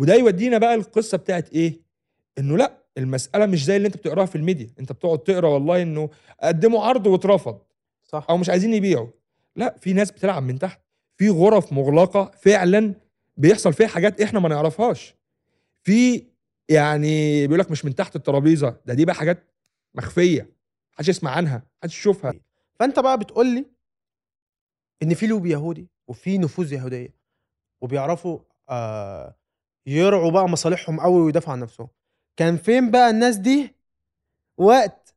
وده يودينا بقى القصة بتاعت إيه؟ إنه لأ المسألة مش زي اللي أنت بتقراها في الميديا. أنت بتقعد تقرأ والله إنه قدموا عرض واترفض. صح. أو مش عايزين يبيعوا. لأ في ناس بتلعب من تحت. في غرف مغلقة فعلا بيحصل فيها حاجات إحنا ما نعرفهاش. في يعني بيقول لك مش من تحت الترابيزة. ده دي بقى حاجات مخفية. محدش يسمع عنها. محدش يشوفها. فأنت بقى بتقول لي إن في لوبي يهودي وفي نفوذ يهودية وبيعرفوا آه يرعوا بقى مصالحهم قوي ويدافعوا عن نفسهم. كان فين بقى الناس دي؟ وقت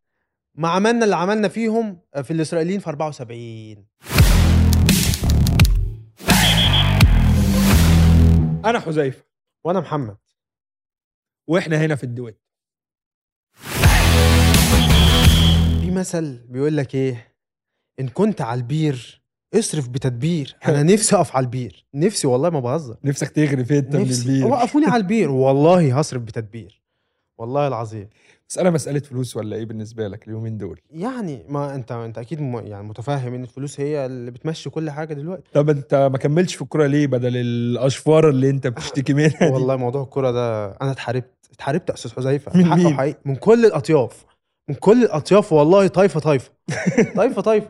ما عملنا اللي عملنا فيهم في الإسرائيليين في 74 أنا حذيفة وأنا محمد وإحنا هنا في الدويت. في مثل بيقول لك إيه؟ إن كنت على البير اصرف بتدبير. أنا نفسي أقف على البير. نفسي والله ما بهزر. نفسك تغرف أنت من البير؟ وقفوني على البير. والله هصرف بتدبير. والله العظيم. مسألة مسألة فلوس ولا إيه بالنسبة لك اليومين دول؟ يعني ما أنت أنت أكيد م... يعني متفاهم إن الفلوس هي اللي بتمشي كل حاجة دلوقتي. طب أنت ما كملتش في الكورة ليه بدل الأشفار اللي أنت بتشتكي منها دي؟ والله موضوع الكورة ده أنا اتحاربت. اتحاربت يا أستاذ حذيفة. من حقه مين؟ حقيقي. من كل الأطياف. من كل الأطياف والله طايفة طايفة. طايفة طايفة.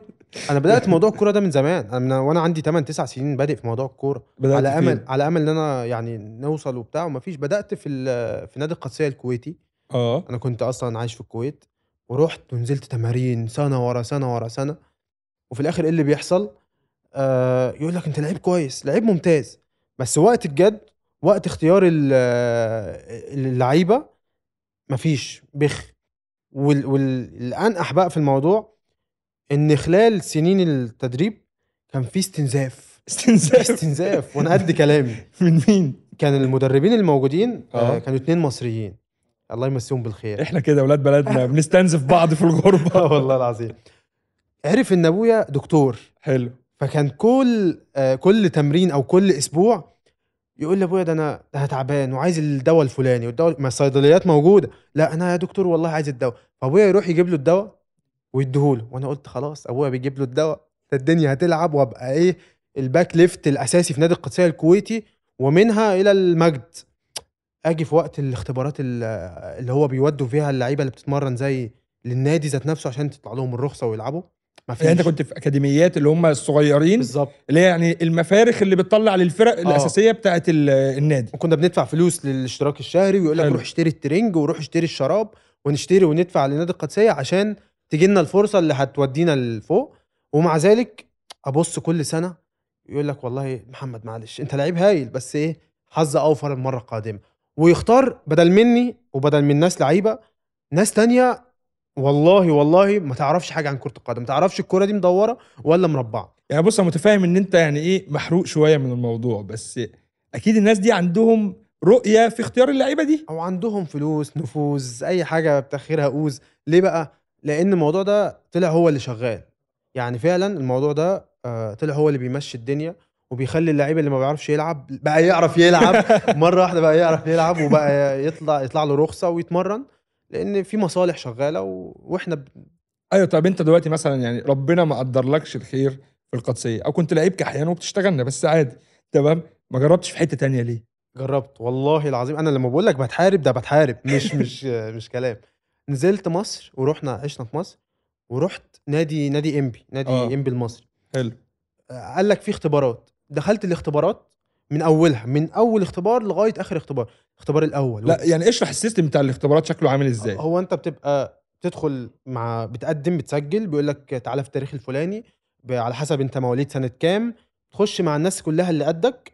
أنا بدأت موضوع الكورة ده من زمان. أنا من وأنا عندي 8 9 سنين بادئ في موضوع الكورة. على أمل فين؟ على أمل إن أنا يعني نوصل وبتاع ومفيش بدأت في في نادي القادسيه الكويتي. آه. أنا كنت أصلا عايش في الكويت. ورحت ونزلت تمارين سنة ورا سنة ورا سنة. وفي الآخر إيه اللي بيحصل؟ آه يقول لك أنت لعيب كويس لعيب ممتاز. بس وقت الجد وقت اختيار ال- اللعيبة مفيش بخ. وال- والانقح بقى في الموضوع إن خلال سنين التدريب كان في استنزاف. استنزاف. استنزاف. وأنا قد كلامي. من مين؟ كان المدربين الموجودين آه. آه. كانوا اتنين مصريين. الله يمسيهم بالخير. إحنا كده أولاد بلدنا بنستنزف بعض في الغربة. آه والله العظيم. عرف إن أبويا دكتور. حلو. فكان كل آه كل تمرين أو كل أسبوع يقول لأبويا ده أنا ده تعبان وعايز الدواء الفلاني والدواء ما الصيدليات موجودة. لا أنا يا دكتور والله عايز الدواء. فأبويا يروح يجيب له الدواء ويديهوله. وأنا قلت خلاص أبويا بيجيب له الدواء ده الدنيا هتلعب وأبقى إيه ال back left الأساسي في نادي القادسيه الكويتي ومنها إلى المجد. أجي في وقت الاختبارات ال- اللي هو بيودوا فيها اللعيبة اللي بتتمرن زي للنادي ذات نفسه عشان تطلع لهم الرخصة ويلعبوا. ما يعني أنت كنت في أكاديميات اللي هم الصغيرين بالظبط. اللي هي يعني المفارخ اللي بتطلع للفرق الأساسية بتاعت ال- النادي. وكنا بندفع فلوس للاشتراك الشهري ويقول لك. روح اشتري ال training وروح اشتري الشراب ونشتري وندفع لنادي القادسيه عشان تجي لنا الفرصة اللي هتودينا لفوق ومع ذلك أبص كل سنة يقول لك والله محمد معلش أنت لعيب هايل بس إيه حظ أوفر المرة القادمة. ويختار بدل مني وبدل من ناس لعيبة ناس تانية والله والله ما تعرفش حاجة عن كرة القدم ما تعرفش الكرة دي مدورة ولا مربعة. يعني بص أنا متفاهم إن أنت يعني إيه محروق شوية من الموضوع بس أكيد الناس دي عندهم رؤية في اختيار اللعيبة دي. أو عندهم فلوس نفوذ أي حاجة بتاخرها أوز. ليه بقى؟ لأن الموضوع ده طلع هو اللي شغال. يعني فعلا الموضوع ده آه، طلع هو اللي بيمشي الدنيا وبيخلي اللعيب اللي ما بيعرفش يلعب بقى يعرف يلعب. مرة واحدة بقى يعرف يلعب وبقى يطلع يطلع له رخصة ويتمرن. لأن في مصالح شغالة و... وإحنا ب... أيوه طب أنت دلوقتي مثلا يعني ربنا ما قدرلكش الخير في القادسيه أو كنت لعيب كحيان وبتشتغلنا بس عادي تمام؟ ما جربتش في حتة تانية ليه؟ جربت والله العظيم. أنا لما بقول لك بتحارب ده بتحارب. مش مش مش كلام. نزلت مصر ورحنا عشنا في مصر ورحت نادي نادي انبي نادي آه. انبي المصري. حلو. آه، قال لك في اختبارات. دخلت الاختبارات من أولها من أول اختبار لغاية آخر اختبار الاختبار الأول. لا يعني اشرح السيستم بتاع الاختبارات شكله عامل إزاي. هو أنت بتبقى بتدخل مع بتقدم بتسجل بيقول لك تعالى في التاريخ الفلاني على حسب أنت مواليد سنة كام تخش مع الناس كلها اللي قدك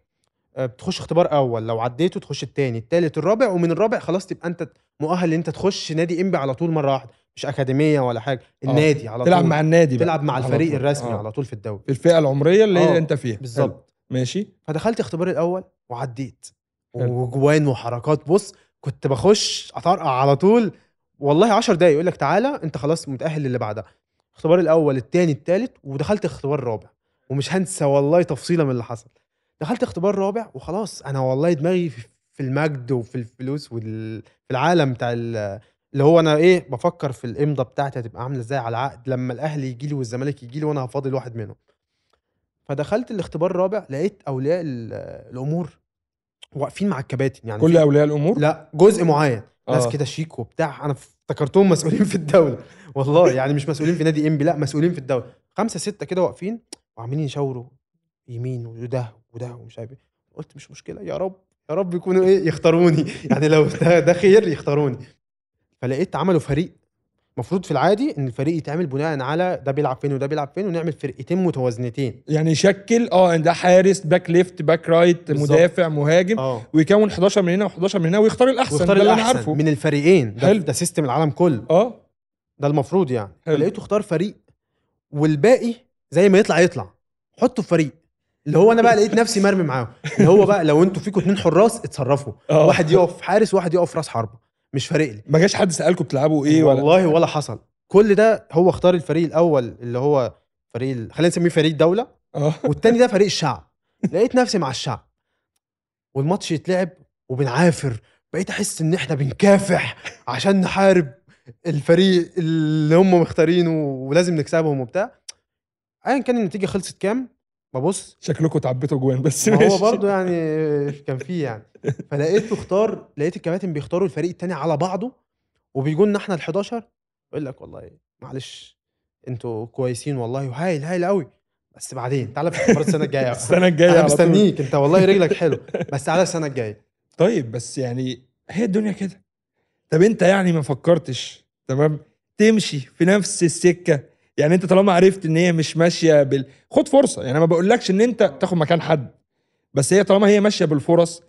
بتخش اختبار أول. لو عديته تخش التاني. التالت الرابع ومن الرابع خلاص تبقى أنت مؤهل إن أنت تخش نادي إنبي على طول مرة واحدة. مش أكاديمية ولا حاجة النادي على تلعب طول. مع النادي بقى. تلعب مع الفريق. الرسمي آه. على طول في الدوري. الفئة العمرية اللي آه، هي أنت فيها. بالظبط. ماشي. فدخلت اختبار الأول وعديت. وجوان وحركات. بص كنت بخش أطرقع على طول. والله 10 دقايق يقول لك تعالى أنت خلاص متأهل للي بعدها. الاختبار الأول الثاني الثالث ودخلت اختبار رابع ومش هنسى والله تفصيلة من اللي حصل. دخلت اختبار رابع وخلاص. أنا والله دماغي في المجد وفي الفلوس وفي العالم بتاع ال- اللي هو أنا إيه بفكر في الامضه بتاعتي هتبقى عاملة إزاي على العقد لما الأهلي يجي لي والزمالك يجي لي وأنا هفاضل واحد منهم. فدخلت الاختبار الرابع لقيت أولياء ال- الأمور واقفين مع الكباتن. يعني كل أولياء الأمور؟ لا جزء معين. ناس آه. كده شيك وبتاع. أنا افتكرتهم مسؤولين في الدولة. والله يعني مش مسؤولين في نادي إنبي لا مسؤولين في الدولة. خمسة ستة كده واقفين وعمالين يشاوروا يمين وده وده ومش عارف إيه. قلت مش مشكلة يا رب يا رب يكونوا إيه يختاروني. يعني لو ده, ده خير يختاروني. فلقيت عملوا فريق. المفروض في العادي إن الفريق يتعمل بناء على ده بيلعب فين وده بيلعب فين ونعمل فرقتين متوازنتين. يعني يشكل آه ده حارس باك ليفت باك رايت بالظبط. مدافع مهاجم آه. ويكون 11 من هنا و11 من هنا ويختار الأحسن. واختار ده الأحسن عارفه. من الفريقين. ده, حلو. ده سيستم العالم كله. آه. ده المفروض يعني. حلو. فلقيته اختار فريق والباقي زي ما يطلع يطلع. حطه في فريق. اللي هو أنا بقى لقيت نفسي مرمي معاهم. اللي هو بقى لو أنتوا فيكم اتنين حراس اتصرفوا. آه. واحد يقف حارس وواحد يقف راس حربة. مش فارق لي. ما جاش حد سألكم بتلعبوا إيه ولا؟ والله ولا حصل. كل ده هو اختار الفريق الأول اللي هو فريق ال- خلينا نسميه فريق دولة. آه. والتاني ده فريق الشعب. لقيت نفسي مع الشعب. والماتش يتلعب وبنعافر. بقيت أحس إن إحنا بنكافح عشان نحارب الفريق اللي هم مختارينه ولازم نكسبهم وبتاع. ايا كان النتيجة خلصت كام؟ ببص شكلكم تعبيتوا جوان بس ما هو. برضه يعني كان فيه يعني فلقيته اختار لقيت الكباتن بيختاروا الفريق التاني على بعضه وبيجوا لنا إحنا ال 11 يقول لك والله معلش أنتوا كويسين والله وهايل هايل قوي بس بعدين تعالى في اختبارات السنة الجاية. السنة الجاية أنا. مستنيك انت والله رجلك حلو بس تعالى السنة الجاية طيب بس يعني هي الدنيا كده طب انت يعني ما فكرتش تمام تمشي في نفس السكة يعني انت طالما عرفت ان هي مش ماشية بال خد فرصة. يعني ما بقولكش إن أنت تاخد مكان حد بس هي طالما هي ماشية بالفرص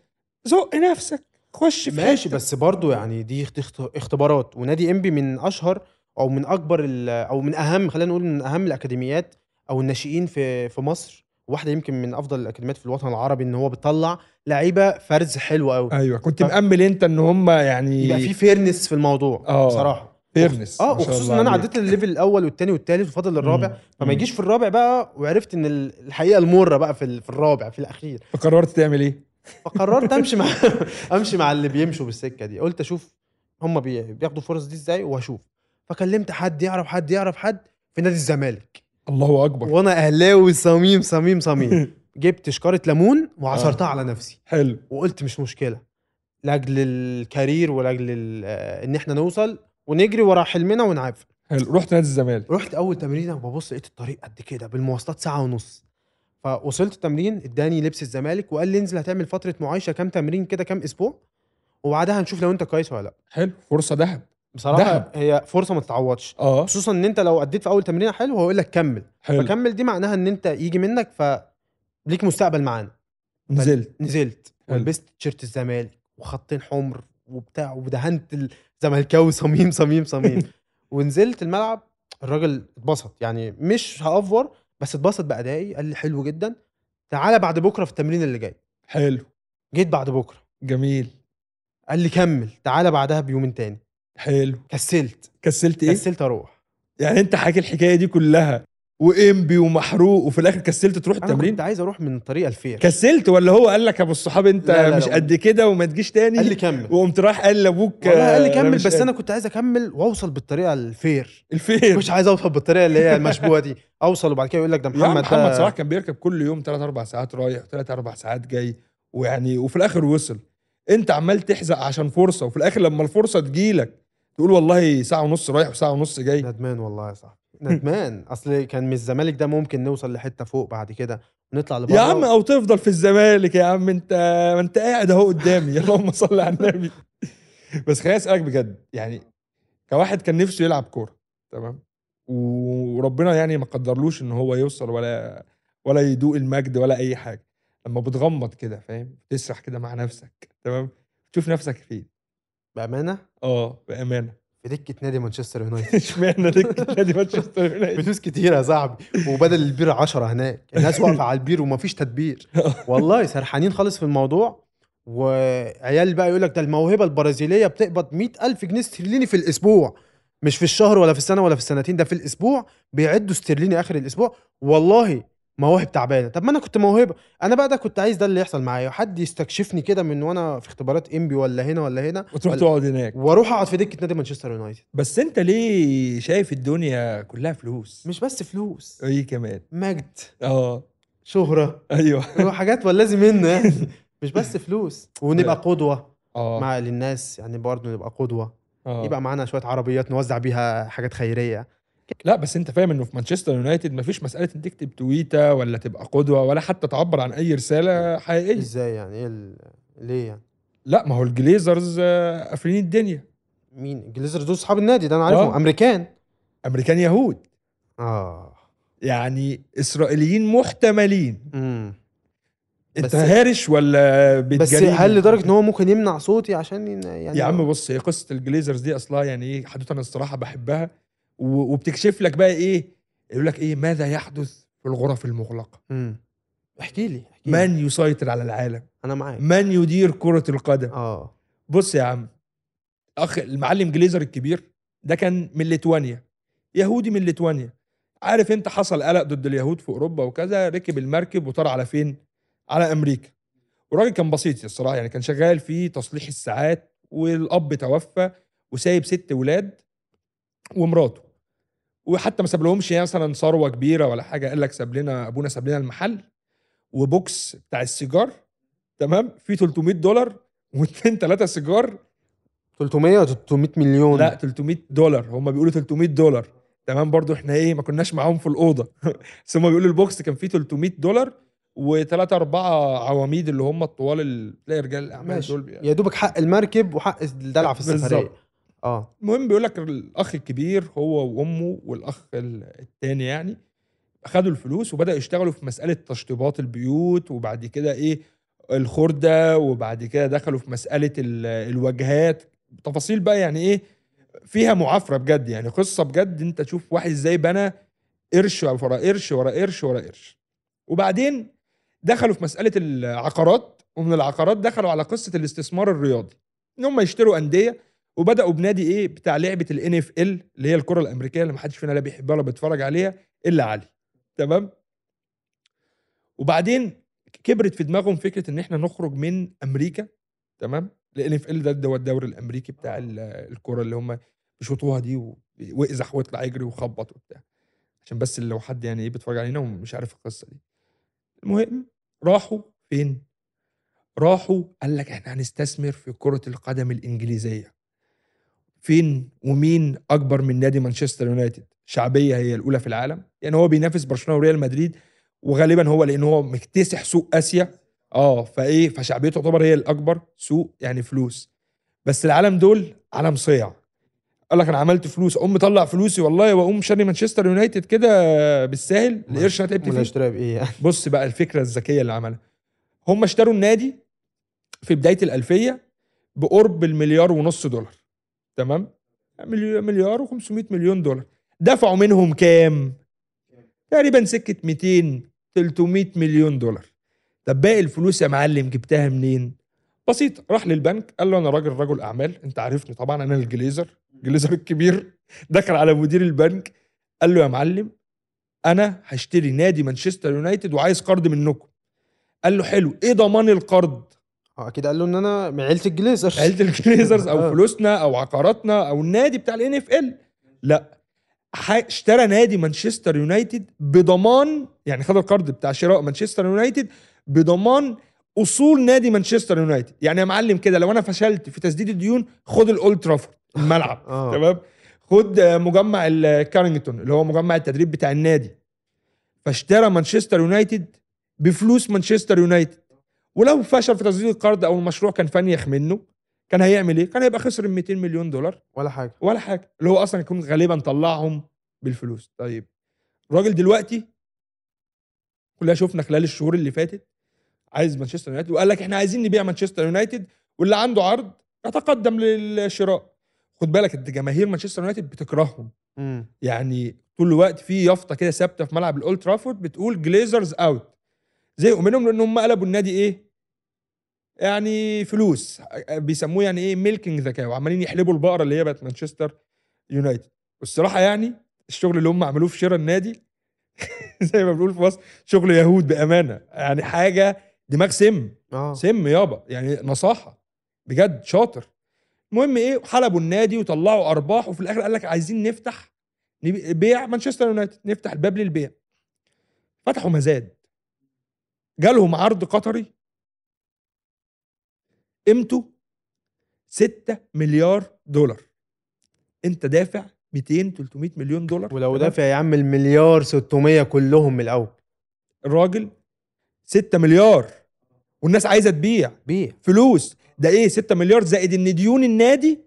زق نفسك خش في ماشي حتة. بس برضو يعني دي اخت- اخت- اختبارات. ونادي انبي من أشهر أو من أكبر أو من أهم خلينا نقول من أهم الأكاديميات أو الناشئين في في مصر. واحدة يمكن من أفضل الأكاديميات في الوطن العربي إن هو بيطلع لعيبة فرز حلو قوي أيوه كنت ف- مأمل أنت إن هم يعني يبقى في fairness في الموضوع آه. بصراحة. fairness آه وخصوصا إن أنا. عديت ال level الأول والثاني والثالث وفاضل الرابع. فما. يجيش في الرابع بقى وعرفت إن ال- الحقيقة المرة بقى في في الرابع في الأخير. فقررت تعمل إيه؟ فقررت أمشي مع أمشي مع اللي بيمشوا بالسكة دي. قلت أشوف هم بي... بياخدوا الفرص دي إزاي واشوف فكلمت حد يعرف حد يعرف حد في نادي الزمالك. الله أكبر. وأنا أهلاوي صميم صميم صميم. جبت شكارة ليمون وعصرتها على نفسي. حلو. وقلت مش مشكلة. لأجل الكارير ولأجل آه، إن إحنا نوصل ونجري ورا حلمنا ونعافر. حلو. رحت نادي الزمالك. رحت أول تمرينه وببص لقيت الطريق قد كده بالمواصلات ساعة ونص. فوصلت التمرين إداني لبس الزمالك وقال لي انزل هتعمل فترة معايشة كام تمرين كده كام أسبوع وبعدها هنشوف لو أنت كويس ولا لأ. حلو. فرصة ذهب. بصراحة دهب. هي فرصة ما تتعوضش. آه. خصوصا إن أنت لو أديت في أول تمرينه حلو هو يقول لك كمل. حلو. فكمل دي معناها إن أنت يجي منك فليك مستقبل معانا. نزلت. نزلت. ولبست تيشيرت الزمالك وخطين حمر وبتاع ودهنت الزملكاوي صميم صميم صميم. ونزلت الملعب الراجل اتبسط. يعني مش هأفور بس اتبسط بادائي قال لي حلو جدا. تعالى بعد بكرة في التمرين اللي جاي. حلو. جيت بعد بكرة. جميل. قال لي كمل. تعالى بعدها بيومين تاني. حلو. كسلت. كسلت إيه؟ كسلت أروح. يعني أنت حكي الحكاية دي كلها. وإنبي ومحروق وفي الآخر كسلت تروح أنا التمرين؟ كنت عايز أروح من الطريقة ال fair كسلت ولا هو قال لك يا أبو الصحاب أنت لا، لا، مش لا. قد كده وما تجيش تاني؟ قال لي كمل. وقمت رايح قال لأبوك والله قال لي كمل بس قادر. أنا كنت عايز أكمل وأوصل بالطريقة ال fair. ال fair مش عايز أوصل بالطريقة اللي هي المشبوهة دي. أوصل وبعد كده يقول لك ده محمد محمد, صلاح كان بيركب كل يوم 3 4 ساعات رايح 3 4 ساعات جاي ويعني وفي الآخر وصل. أنت عمال تحزق عشان فرصة وفي الآخر لما الفرصة تجيلك تقول والله ساعة ونص رايح وساعة ونص جاي. ندمان والله يا صاحبي. ندمان. أصل كان من الزمالك ده ممكن نوصل لحتة فوق بعد كده ونطلع لبره. يا عم أو تفضل في الزمالك يا عم أنت ما أنت قاعد أهو قدامي. اللهم صل على النبي. بس خليني أسألك بجد يعني كواحد كان نفسه يلعب كورة تمام؟ وربنا يعني ما قدرلوش إن هو يوصل ولا ولا يدوق المجد ولا أي حاجة. لما بتغمض كده فاهم؟ تسرح كده مع نفسك تمام؟ تشوف نفسك فين؟ بأمانة؟ آه بأمانة. في دكة نادي مانشستر يونايتد. اشمعنى دك نادي مانشستر يونايتد؟ فلوس كتير يا صاحبي وبدل البير 10 هناك. الناس واقفة على البير ومفيش تدبير. والله سرحانين خالص في الموضوع. وعيال بقى يقول لك ده الموهبة البرازيلية بتقبض مئة ألف جنيه استرليني في الأسبوع. مش في الشهر ولا في السنة ولا في السنتين ده في الأسبوع بيعدوا استرليني آخر الأسبوع. والله مواهب تعبانة. طب ما أنا كنت موهبة. أنا بقى ده كنت عايز ده اللي يحصل معايا. حد يستكشفني كده من وأنا في اختبارات انبي ولا هنا ولا هنا وتروح ولا- تقعد هناك. وأروح أقعد في دكة نادي مانشستر يونايتد. بس أنت ليه شايف الدنيا كلها فلوس؟ مش بس فلوس. إيه كمان؟ مجد. آه. شهرة. أيوه. حاجات ولا لازم يعني. مش بس فلوس. ونبقى لا. قدوة آه. مع للناس. يعني برضه نبقى قدوة. آه. يبقى معانا شوية عربيات نوزع بيها حاجات خيرية. لا بس انت فاهم انه في مانشستر يونايتد مفيش مسألة إنك تكتب تويتة ولا تبقى قدوة ولا حتى تعبر عن أي رسالة حقيقية. إزاي يعني؟ إيه ال... ليه يعني؟ لا ما هو الجليزرز آه، قافلين الدنيا. مين؟ الجليزرز دول أصحاب النادي ده أنا عارفهم. آه. أمريكان. أمريكان يهود. آه. يعني إسرائيليين محتملين. امم أنت بس- هارش ولا بس بتجاريني؟ هل لدرجة إن هو ممكن يمنع صوتي عشان يعني يا عم بص هي قصة الجليزرز دي أصلها يعني إيه حدوته أنا الصراحة بحبها. وبتكشف لك بقى إيه؟ يقول لك إيه؟ ماذا يحدث في الغرف المغلقة؟ احكي لي احكي من يسيطر على العالم؟ أنا معاك. من يدير كرة القدم؟ آه. بص يا عم أخ المعلم جليزر الكبير ده كان من ليتوانيا يهودي من ليتوانيا. عارف أنت حصل قلق ضد اليهود في أوروبا وكذا ركب المركب وطار على فين؟ على أمريكا. والراجل كان بسيط الصراحة يعني كان شغال في تصليح الساعات والأب توفى وسايب ست ولاد ومراته. وحتى ما ساب لهمش يعني مثلا ثروة كبيرة ولا حاجة قال لك ساب لنا أبونا ساب لنا المحل و box بتاع السيجار تمام؟ فيه 300 دولار واثنين ثلاثة سيجار. 300 و 300 مليون؟ لا 300 دولار. هم بيقولوا 300 دولار. تمام؟ برضو إحنا إيه ما كناش معاهم في الأوضة. بس هم بيقولوا ال box كان فيه 300 دولار وثلاثة أربعة عواميد اللي هم الطوال ال- تلاقي رجال الأعمال دول بي- يا دوبك حق المركب وحق الدلع في السفرية. بالظبط. آه. المهم بيقول لك الأخ الكبير هو وأمه والأخ ال- التاني يعني خدوا الفلوس وبدأوا يشتغلوا في مسألة تشطيبات البيوت وبعد كده إيه الخردة وبعد كده دخلوا في ال- الواجهات. تفاصيل بقى يعني إيه فيها معافرة بجد يعني قصة بجد أنت تشوف واحد إزاي بنى قرش ورا قرش ورا قرش ورا قرش. وبعدين دخلوا في مسألة العقارات ومن العقارات دخلوا على قصة الاستثمار الرياضي. إن هم يشتروا أندية وبدأوا بنادي إيه؟ بتاع لعبة الان اف ال اللي هي الكرة الأمريكية اللي محدش فينا لا بيحبها ولا بيتفرج عليها إلا علي. تمام؟ وبعدين كبرت في دماغهم فكرة إن إحنا نخرج من أمريكا تمام؟ لأن اف ال ده هو الدوري الأمريكي بتاع ال- الكرة اللي هم بيشوطوها دي ويقزح ويطلع يجري ويخبط وبتاع. عشان بس لو حد يعني إيه بيتفرج علينا ومش عارف القصة دي. المهم راحوا فين؟ راحوا قال لك إحنا هنستثمر في كرة القدم الإنجليزية. فين ومين أكبر من نادي مانشستر يونايتد؟ شعبية هي الأولى في العالم. يعني هو بينافس برشلونة وريال مدريد وغالبا هو لأن هو مكتسح سوق آسيا. آه فإيه فشعبيته تعتبر هي الأكبر سوق يعني فلوس. بس العالم دول عالم صيع. قال لك أنا عملت فلوس أقوم مطلع فلوسي والله وأقوم شاري مانشستر يونايتد كده بالساهل القرش أنا تعبت فيه اشتريها بإيه يعني؟ بص بقى الفكرة الذكية اللي عملها. هم اشتروا النادي في بداية الألفية بقرب المليار ونص دولار. تمام؟ مليار, مليار و500 مليون دولار. دفعوا منهم كام؟ تقريبا سكة 200 300 مليون دولار. طب باقي الفلوس يا معلم جبتها منين؟ بسيط راح للبنك قال له أنا راجل رجل أعمال أنت عارفني طبعا أنا الجليزر الجليزر الكبير. دخل على مدير البنك قال له يا معلم أنا هشتري نادي مانشستر يونايتد وعايز قرض منكم. قال له حلو إيه ضمان القرض؟ آه أكيد قال له ان أنا من عيلة الجليزرز. عيلة الجليزرز أو آه. فلوسنا أو عقاراتنا أو النادي بتاع ال NFL لا. اشترى نادي مانشستر يونايتد بضمان يعني خد القرض بتاع شراء مانشستر يونايتد بضمان أصول نادي مانشستر يونايتد. يعني يا معلم كده لو أنا فشلت في تسديد الديون خد الأولد ترافورد الملعب. آه. تمام؟ خد مجمع الكارينجتون اللي هو مجمع التدريب بتاع النادي. فاشترى مانشستر يونايتد بفلوس مانشستر يونايتد. ولو فشل في تسديد القرض أو المشروع كان فنيخ منه كان هيعمل إيه؟ كان هيبقى خسر ال 200 مليون دولار. ولا حاجة. ولا حاجة. اللي هو أصلا يكون غالبا طلعهم بالفلوس. طيب الراجل دلوقتي كلنا شفنا خلال الشهور اللي فاتت عايز مانشستر يونايتد وقال لك إحنا عايزين نبيع مانشستر يونايتد واللي عنده عرض يتقدم للشراء. خد بالك انت جماهير مانشستر يونايتد بتكرههم. امم يعني طول الوقت في يافطة كده ثابتة في ملعب الأولد ترافورد بتقول Glazers out زهقوا منهم لأن هم قلبوا النادي إيه؟ يعني فلوس. بيسموه يعني إيه milking the cow عمالين يحلبوا البقرة اللي هي بقت مانشستر يونايتد. والصراحة يعني الشغل اللي هم عملوه في شراء النادي زي ما بنقول في مصر شغل يهود بأمانة. يعني حاجة دماغ سم. آه. سم يابا. يعني نصاحة. بجد شاطر. المهم إيه حلبوا النادي وطلعوا أرباح وفي الآخر قال لك عايزين نفتح بيع مانشستر يونايتد. نفتح الباب للبيع. فتحوا مزاد. جالهم عرض قطري قيمته 6 مليار دولار. انت دافع 200 300 مليون دولار. ولو؟ دافع يا عم المليار 600 كلهم من الأول. الراجل 6 مليار. والناس عايزة تبيع. بيع. فلوس. ده إيه؟ 6 مليار زائد إن ديون النادي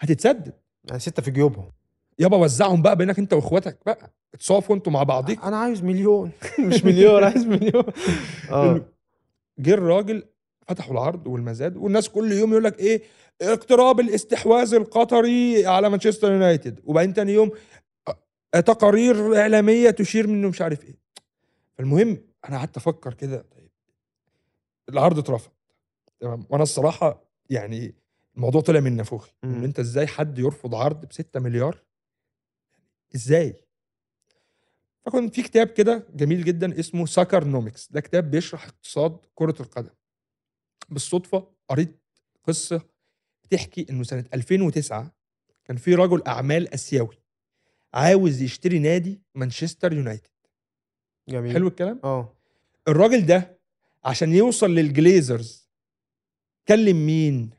هتتسدد. يعني ستة في جيوبهم. يابا وزعهم بقى بينك انت واخواتك بقى. اتصافوا أنتوا مع بعضيكم أنا عايز مليون. مش مليار عايز مليون. آه جه الراجل فتحوا العرض والمزاد والناس كل يوم يقول لك إيه اقتراب الاستحواذ القطري على مانشستر يونايتد. وبعدين تاني يوم تقارير إعلامية تشير منه مش عارف إيه. فالمهم أنا قعدت أفكر كده طيب العرض اترفض. تمام؟ وأنا الصراحة يعني الموضوع طلع من نافوخي. إن أنت إزاي حد يرفض عرض ب 6 مليار؟ إزاي؟ فكنت في كتاب كده جميل جدا اسمه ساكر نوميكس ده كتاب بيشرح اقتصاد كرة القدم. بالصدفة قريت قصة بتحكي إنه سنة 2009 كان في رجل أعمال آسيوي عاوز يشتري نادي مانشستر يونايتد. جميل. حلو الكلام؟ آه. الراجل ده عشان يوصل للجليزرز كلم مين؟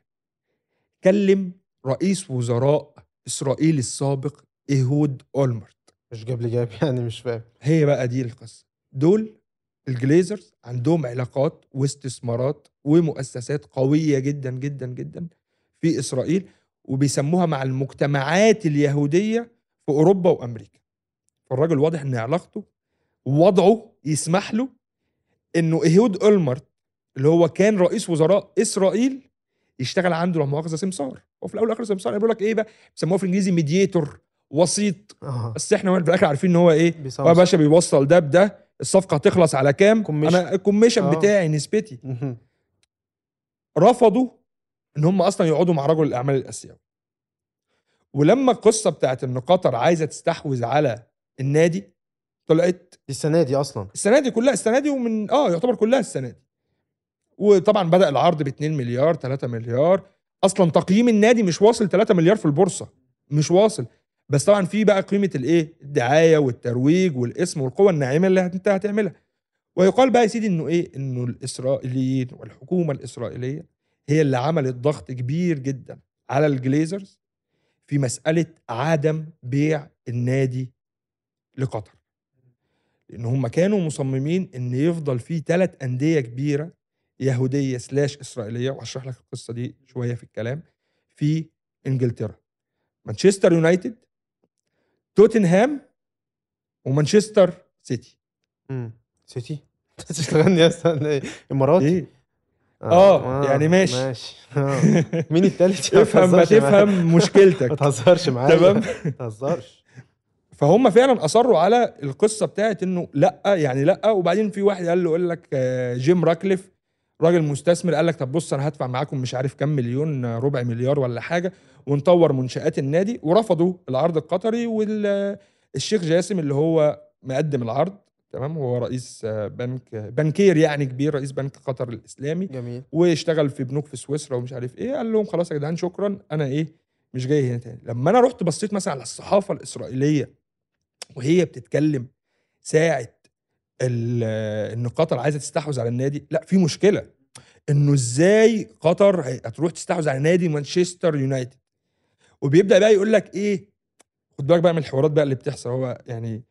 كلم رئيس وزراء إسرائيل السابق إيهود أولمرت. مش جاب لي جاب يعني مش فاهم. هي بقى دي القصة. دول الجليزرز عندهم علاقات واستثمارات ومؤسسات قوية جدا جدا جدا في إسرائيل وبيسموها مع المجتمعات اليهودية في أوروبا وأمريكا. فالراجل واضح إن علاقته ووضعه يسمح له إنه إيهود أولمرت اللي هو كان رئيس وزراء إسرائيل يشتغل عنده لا مؤاخذه سمسار. وفي الأول والاخر سمسار بيقول لك إيه بقى؟ بيسموه في الإنجليزي mediator وسيط. بس إحنا في الآخر عارفين إن هو إيه. هو يا باشا بيوصل ده بده الصفقة هتخلص على كام؟ commission. أنا ال commission. آه. بتاعي نسبتي. رفضوا إن هم أصلا يقعدوا مع رجل الأعمال الأسيوي. ولما القصة بتاعت إن قطر عايزة تستحوذ على النادي طلعت السنة دي أصلا. السنة دي كلها السنة دي ومن آه يعتبر كلها السنة دي. وطبعا بدأ العرض ب 2 مليار 3 مليار. أصلا تقييم النادي مش واصل 3 مليار في البورصة. مش واصل. بس طبعا في بقى قيمة الإيه؟ الدعاية والترويج والاسم والقوة الناعمة اللي انت هتعملها. ويقال بقى يا سيدي إنه إيه؟ إنه الإسرائيليين والحكومة الإسرائيلية هي اللي عملت ضغط كبير جدا على الجليزرز في مسألة عدم بيع النادي لقطر. لأن هم كانوا مصممين إن يفضل في ثلاث أندية كبيرة يهودية سلاش إسرائيلية وهشرح لك القصة دي شوية في الكلام في إنجلترا. مانشستر يونايتد توتنهام ومانشستر سيتي. مم. سيتي؟ تشتغلني يا استنى إيه إماراتي؟ إيه. آه، يعني ماشي. ماشي. آه. مين التالت؟ افهم ما. تفهم مشكلتك. ما تهزرش معايا. تمام. ما تهزرش. فهم فعلا أصروا على القصة بتاعت إنه لأ يعني لأ. وبعدين في واحد قال له يقول لك آه، جيم راكليف راجل مستثمر قال لك طب بص أنا هدفع معاكم مش عارف كام مليون آه، ربع مليار ولا حاجة. ونطور منشآت النادي ورفضوا العرض القطري والشيخ جاسم اللي هو مقدم العرض تمام؟ هو رئيس آه، بنك بنكير يعني كبير رئيس بنك قطر الإسلامي. جميل. واشتغل في بنوك في سويسرا ومش عارف إيه قال لهم خلاص يا جدعان شكرا أنا إيه مش جاي هنا تاني. لما أنا رحت بصيت مثلا على الصحافة الإسرائيلية وهي بتتكلم ساعة إن قطر عايزة تستحوذ على النادي لا في مشكلة إنه إزاي قطر هتروح تستحوذ على نادي مانشستر يونايتد؟ وبيبدأ بقى يقول لك إيه خد بالك بقى من الحوارات بقى اللي بتحصل. هو يعني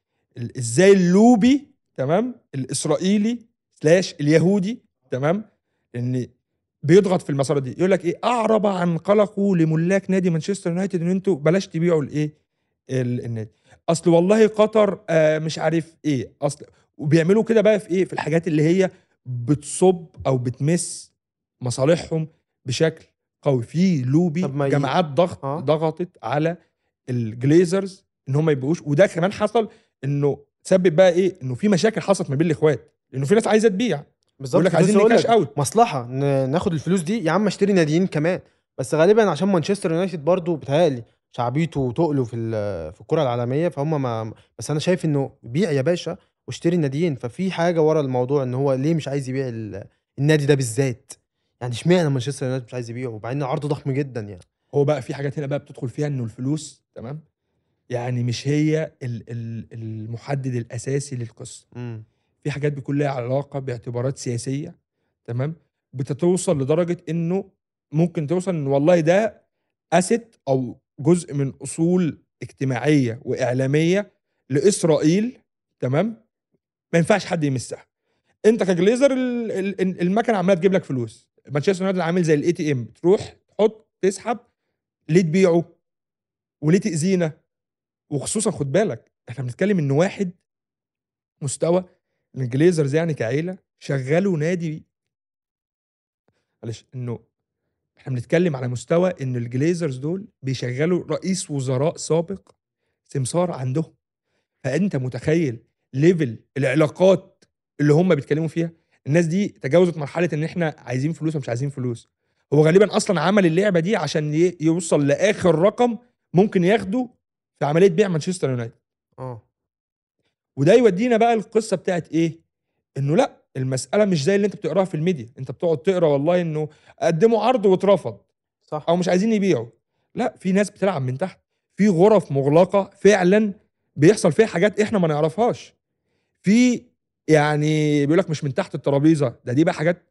إزاي اللوبي تمام الإسرائيلي slash اليهودي تمام إن بيضغط في المسار دي. يقول لك إيه أعرب عن قلقه لملاك نادي مانشستر يونايتد إن أنتوا بلاش تبيعوا الايه ال- النادي. أصل والله قطر آه مش عارف إيه أصل وبيعملوا كده بقى في إيه في الحاجات اللي هي بتصب أو بتمس مصالحهم بشكل قوي. في لوبي جماعات ضغط آه. ضغطت على الجليزرز إن هم يبقوش وده كمان حصل إنه سبب بقى إيه؟ إنه في مشاكل حصلت ما بين الإخوات. لأنه في ناس عايزة تبيع. بالظبط. لك عايزين نكاش أوت. مصلحة. ناخد الفلوس دي. يا عم اشتري ناديين كمان. بس غالبا عشان مانشستر يونايتد برضو بتهيألي شعبيته وتقله في في الكرة العالمية فهم ما بس أنا شايف إنه بيع يا باشا واشتري ناديين. ففي حاجة ورا الموضوع إن هو ليه مش عايز يبيع ال- النادي ده بالذات؟ يعني اشمعنى مانشستر يونايتد مش عايز يبيعه؟ وبعدين عرضه ضخم جدا يعني. هو بقى في حاجات هنا بقى بتدخل فيها إنه الفلوس تمام؟ يعني مش هي ال- ال- المحدد الأساسي للقصة. في حاجات بيكون لها علاقة باعتبارات سياسية تمام؟ بتتوصل لدرجة إنه ممكن توصل إن والله ده asset أو جزء من أصول اجتماعية وإعلامية لإسرائيل تمام؟ ما ينفعش حد يمسها. أنت كجليزر ال- ال- ال- المكنة عمالة تجيب لك فلوس. مانشستر يونايتد عامل زي ال ATM تروح تحط تسحب ليه تبيعه؟ وليه تأذينا؟ وخصوصا خد بالك إحنا بنتكلم إن واحد مستوى الجليزرز يعني كعيلة شغلوا نادي معلش إنه إحنا بنتكلم على مستوى إن الجليزرز دول بيشغلوا رئيس وزراء سابق سمسار عندهم. فأنت متخيل level العلاقات اللي هم بيتكلموا فيها؟ الناس دي تجاوزت مرحلة إن إحنا عايزين فلوس ومش عايزين فلوس. هو غالبا أصلا عمل اللعبة دي عشان يوصل لآخر رقم ممكن ياخده في عملية بيع مانشستر يونايتد. آه. وده يودينا بقى القصة بتاعت إيه؟ إنه لأ المسألة مش زي اللي أنت بتقراها في الميديا. أنت بتقعد تقرأ والله إنه قدموا عرض واترفض. صح. أو مش عايزين يبيعوا. لأ في ناس بتلعب من تحت. في غرف مغلقة فعلا بيحصل فيها حاجات إحنا ما نعرفهاش. في يعني بيقول لك مش من تحت الترابيزة ده دي بقى حاجات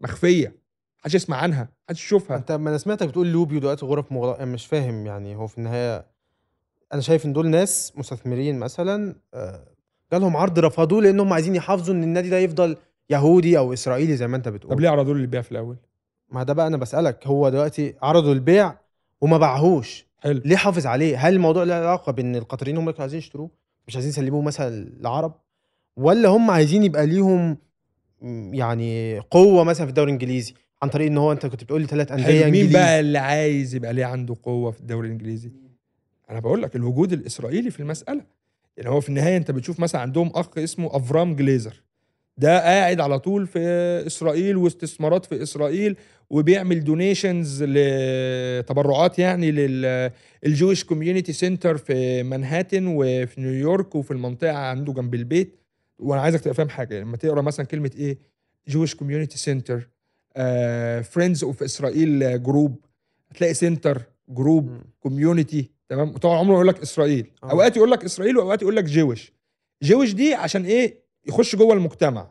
مخفية محدش يسمع عنها محدش يشوفها. أنت ما أنا سمعتك بتقول لوبي ودلوقتي غرف مغلقه أنا مش فاهم يعني هو في النهاية أنا شايف إن دول ناس مستثمرين مثلا آه، جالهم عرض رفضوه لأنهم عايزين يحافظوا إن النادي ده يفضل يهودي أو إسرائيلي زي ما أنت طب بتقول ليه عرضوا لي البيع في الأول؟ ما ده بقى أنا بسألك هو دلوقتي عرضوا البيع وما باعهوش. حلو. ليه حافظ عليه؟ هل الموضوع له علاقة بإن القطريين هم اللي كانوا عايزين يشتروه؟ مش عايزين يسلموه مثلا للعرب ولا هم عايزين يبقى ليهم يعني قوة مثلا في الدوري الإنجليزي؟ عن طريق إن هو أنت كنت بتقول لي ثلاث أندية مين بقى اللي عايز يبقى ليه عنده قوة في الدوري الإنجليزي؟ أنا بقول لك الوجود الإسرائيلي في المسألة. يعني هو في النهاية أنت بتشوف مثلا عندهم أخ اسمه أفرام جليزر. ده قاعد على طول في إسرائيل واستثمارات في إسرائيل وبيعمل donations لتبرعات يعني لل Jewish community center في منهاتن وفي نيويورك وفي المنطقة عنده جنب البيت. وأنا عايزك تبقى فاهم حاجة لما تقرأ مثلا كلمة إيه Jewish community center friends of Israel group هتلاقي center group. community تمام؟ طبعا عمره يقول لك إسرائيل. آه. أوقات يقول لك إسرائيل وأوقات يقول لك Jewish Jewish دي عشان إيه؟ يخش جوه المجتمع.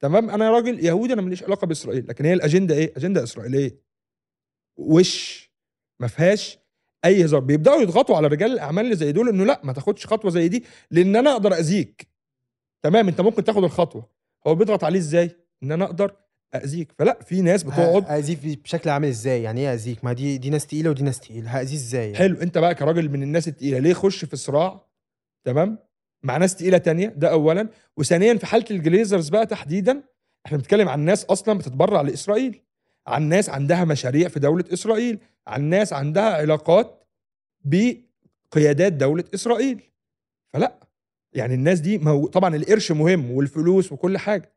تمام؟ أنا راجل يهودي أنا ماليش علاقة بإسرائيل. لكن هي الأجندة إيه؟ أجندة إسرائيلية. وش؟ ما فيهاش أي هزار. بيبدأوا يضغطوا على رجال الأعمال اللي زي دول إنه لأ ما تاخدش خطوة زي دي لأن أنا أقدر أذيك. تمام انت ممكن تاخد الخطوة. هو بيضغط عليه إزاي؟ ان أنا أقدر اذيك فلا في ناس بتقعد هاذيه بشكل عامل إزاي؟ يعني إيه اذيك ما دي دي ناس تقيلة ودي ناس تقيلة. هأذيه إزاي يعني؟ حلو انت بقى كراجل من الناس التقيلة ليه خش في صراع؟ تمام؟ مع ناس تقيلة تانية ده اولا. وثانيا في حالة الجليزرز بقى تحديدا إحنا بنتكلم عن ناس أصلا بتتبرع لإسرائيل. عن ناس عندها مشاريع في دولة إسرائيل. عن ناس عندها علاقات بقيادات دولة إسرائيل. فلا يعني الناس دي مو... طبعا القرش مهم والفلوس وكل حاجة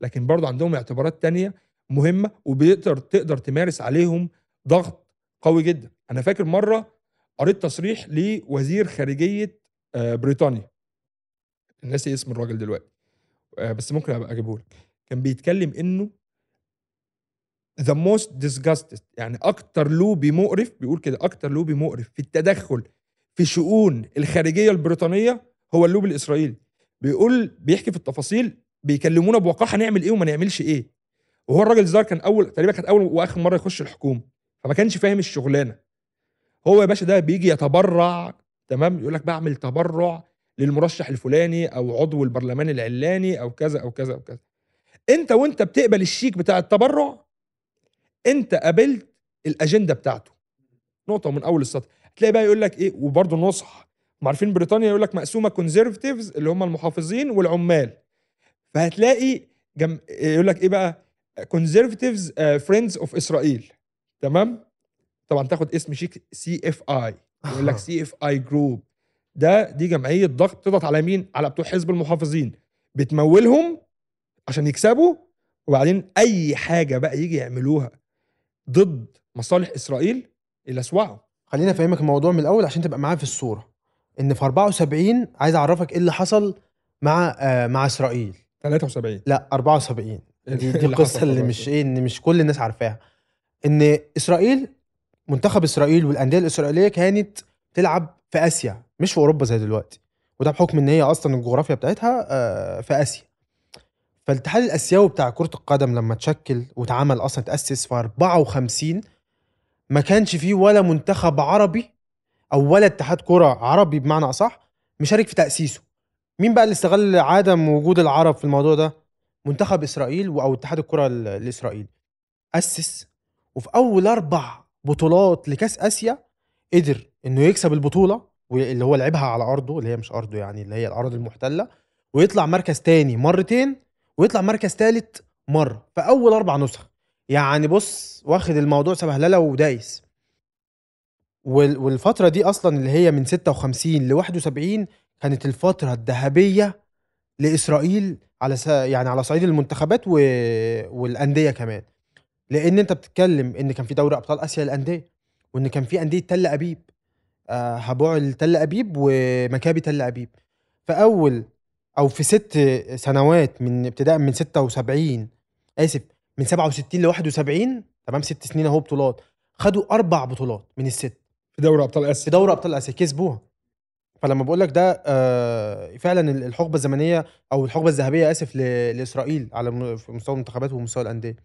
لكن برضه عندهم اعتبارات تانية مهمة وبيقدر تقدر تمارس عليهم ضغط قوي جدا. أنا فاكر مرة قريت تصريح لوزير خارجية آه، بريطانيا. ناسي اسم الراجل دلوقتي آه، بس ممكن أبقى اجيبه لك كان بيتكلم إنه the most disgusted يعني أكتر لوبي مقرف بيقول كده أكتر لوبي مقرف في التدخل في شؤون الخارجية البريطانية هو اللوبي الإسرائيلي. بيقول بيحكي في التفاصيل بيكلمونا بوقاحة نعمل إيه وما نعملش إيه. وهو الراجل الظاهر كان أول تقريبا كانت أول وآخر مرة يخش الحكومة. فما كانش فاهم الشغلانة. هو يا باشا ده بيجي يتبرع تمام؟ يقول لك بعمل تبرع للمرشح الفلاني أو عضو البرلمان العلاني أو كذا أو كذا أو كذا. أنت وأنت بتقبل الشيك بتاع التبرع أنت قابلت الأجندة بتاعته. نقطة من أول السطر. هتلاقي بقى يقول لك إيه وبرضه نصح. هم عارفين بريطانيا يقول لك مقسومة Conservatives اللي هم المحافظين والعمال. فهتلاقي جم... يقول لك إيه بقى؟ Conservatives Friends of Israel تمام؟ طبعا تاخد اسم شيك سي اف اي يقول لك سي اف اي جروب ده دي جمعية ضغط بتضغط على مين؟ على بتوع حزب المحافظين. بتمولهم عشان يكسبوا وبعدين أي حاجة بقى يجي يعملوها ضد مصالح إسرائيل يلسوعوا خليني أفهمك الموضوع من الأول عشان تبقى معايا في الصورة. إن في 74 عايز أعرفك إيه اللي حصل مع آه مع إسرائيل. 73 لا 74 دي, دي اللي القصة اللي. مش إيه إن مش كل الناس عارفاها. إن إسرائيل منتخب إسرائيل والأندية الإسرائيلية كانت تلعب في آسيا مش في أوروبا زي دلوقتي. وده بحكم إن هي أصلا الجغرافيا بتاعتها آه، في آسيا. فالاتحاد الآسيوي بتاع كرة القدم لما اتشكل واتعمل أصلا تأسس في 54 ما كانش فيه ولا منتخب عربي أو ولا اتحاد كره عربي بمعنى أصح مشارك في تأسيسه. مين بقى اللي استغل عدم وجود العرب في الموضوع ده؟ منتخب إسرائيل أو اتحاد الكره ال- الإسرائيلي. أسس وفي أول أربع بطولات لكأس آسيا قدر إنه يكسب البطولة واللي هو لعبها على أرضه اللي هي مش أرضه يعني اللي هي الأراضي المحتلة ويطلع مركز تاني مرتين ويطلع مركز تالت مرة في أول أربع نسخ. يعني بص واخد الموضوع سبهلله ودايس. وال- والفترة دي أصلا اللي هي من 56 ل 71 كانت الفترة الذهبية لإسرائيل على س... يعني على صعيد المنتخبات و... والأندية كمان. لأن أنت بتتكلم إن كان في دوري أبطال آسيا للأندية وإن كان في أندية تل أبيب آه هبوع تل أبيب ومكابي تل أبيب. في اول أو في ست سنوات من ابتداء من 76 آسف من 67 ل 71 تمام ست سنين أهو بطولات خدوا أربع بطولات من الست. في دوري أبطال في اسيا دوري أبطال آسيا كسبوها. فلما بقول لك ده آه، فعلا الحقبة الزمنية أو الحقبة الذهبية آسف لإسرائيل على في مستوى المنتخبات ومستوى الأندية.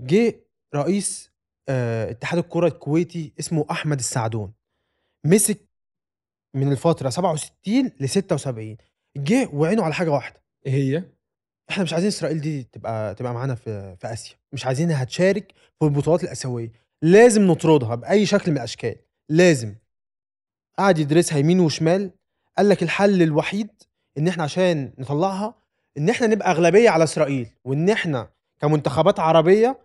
جه رئيس آه، اتحاد الكرة الكويتي اسمه أحمد السعدون. مسك من الفترة 67 ل 76 جه وعينه على حاجة واحدة. إيه هي؟ إحنا مش عايزين إسرائيل دي تبقى تبقى معانا في في آسيا. مش عايزينها تشارك في البطولات الآسيوية. لازم نطردها بأي شكل من الأشكال. لازم. قعد يدرسها يمين وشمال. قال لك الحل الوحيد إن إحنا عشان نطلعها إن إحنا نبقى أغلبية على إسرائيل وإن إحنا كمنتخبات عربية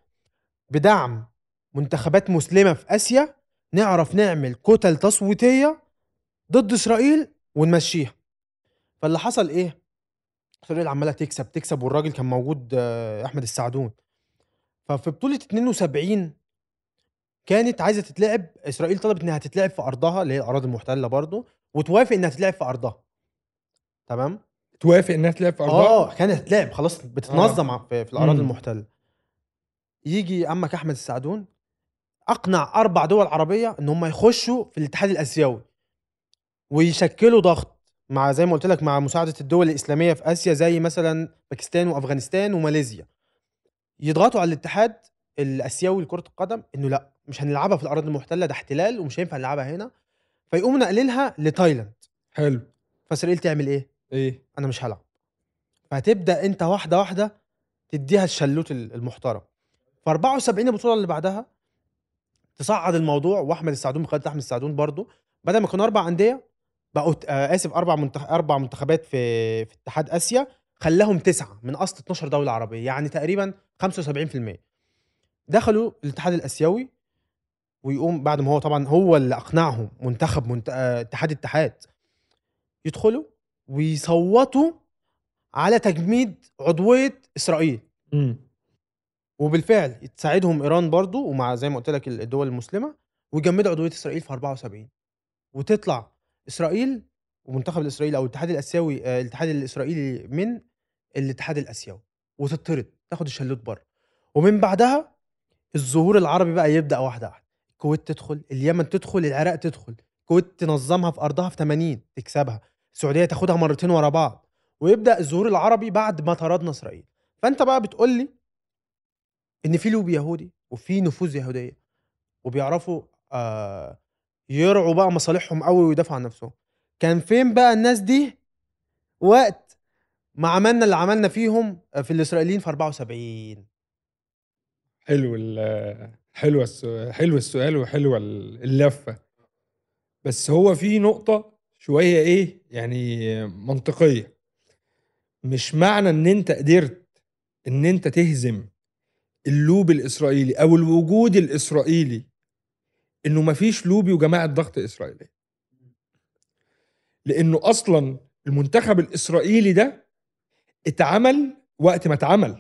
بدعم منتخبات مسلمة في آسيا نعرف نعمل كتل تصويتية ضد إسرائيل ونمشيها. فاللي حصل إيه؟ إسرائيل عمالة تكسب تكسب والراجل كان موجود آه، أحمد السعدون. ففي بطولة 72 كانت عايزة تتلعب إسرائيل طلبت إنها تتلعب في أرضها اللي هي الأراضي المحتلة برضه وتوافق إنها تتلعب في أرضها تمام توافق إنها تلعب في أرضها؟ آه كانت هتتلعب خلاص بتتنظم آه. في, في الأراضي. المحتلة يجي عمك أحمد السعدون أقنع أربع دول عربية إن هم يخشوا في الاتحاد الآسيوي ويشكلوا ضغط مع زي ما قلت لك مع مساعدة الدول الإسلامية في آسيا زي مثلا باكستان وأفغانستان وماليزيا يضغطوا على الاتحاد الأسيوي لكرة القدم إنه لأ مش هنلعبها في الأراضي المحتلة ده احتلال ومش هينفع نلعبها هنا. فيقوموا ناقلينها لتايلاند. حلو. فاسرائيل تعمل إيه؟ إيه؟ أنا مش هلعب. فهتبدأ أنت واحدة واحدة تديها الشلوت ال- المحترم. ف 74 البطولة اللي بعدها تصعد الموضوع وأحمد السعدون بقياده أحمد السعدون برضو بدل ما كانوا أربع أندية بقوا آه آسف أربع منتخ... أربع منتخبات في في اتحاد آسيا خلاهم تسعة من أصل 12 دولة عربية يعني تقريبا 75% دخلوا الاتحاد الآسيوي ويقوم بعد ما هو طبعا هو اللي أقنعهم منتخب منت... آه، اتحاد اتحاد يدخلوا ويصوتوا على تجميد عضوية إسرائيل. امم وبالفعل تساعدهم إيران برضو ومع زي ما قلت لك الدول المسلمة ويجمدوا عضوية إسرائيل في 74 وتطلع إسرائيل ومنتخب الاسرائيلي أو الاتحاد الآسيوي آه، الاتحاد الإسرائيلي من الاتحاد الآسيوي. وتطرد تاخد الشلوت بره. ومن بعدها الظهور العربي بقى يبدأ واحدة واحدة. الكويت تدخل اليمن تدخل العراق تدخل. الكويت تنظمها في أرضها في 80 تكسبها. السعودية تاخدها مرتين ورا بعض. ويبدأ الظهور العربي بعد ما طردنا إسرائيل. فأنت بقى بتقول لي إن في لوبي يهودي وفي نفوذ يهودية وبيعرفوا آه يرعوا بقى مصالحهم قوي ويدافعوا عن نفسهم. كان فين بقى الناس دي؟ وقت ما عملنا اللي عملنا فيهم في الإسرائيليين في 74 حلو ال حلو السؤال حلو السؤال وحلوة ال- اللفة. بس هو في نقطة شوية إيه يعني منطقية. مش معنى إن أنت قدرت إن أنت تهزم اللوب الإسرائيلي أو الوجود الإسرائيلي إنه مفيش لوبي وجماعة ضغط إسرائيلية. لأنه أصلا المنتخب الإسرائيلي ده اتعمل وقت ما اتعمل.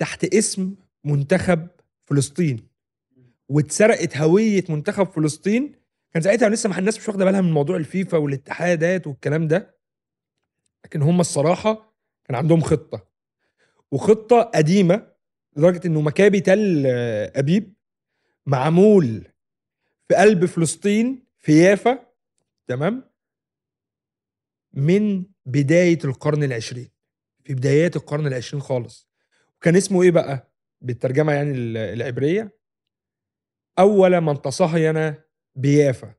تحت اسم منتخب فلسطين. واتسرقت هوية منتخب فلسطين. كان ساعتها لسه الناس مش واخدة بالها من موضوع الفيفا والاتحادات والكلام ده. لكن هم الصراحة كان عندهم خطة. وخطة قديمة لدرجة إنه مكابي تل آه، أبيب معمول في قلب فلسطين في يافا تمام من بداية القرن العشرين. في بدايات القرن العشرين خالص. وكان اسمه إيه بقى؟ بالترجمة يعني ال- العبرية. أول من تصهين بيافا.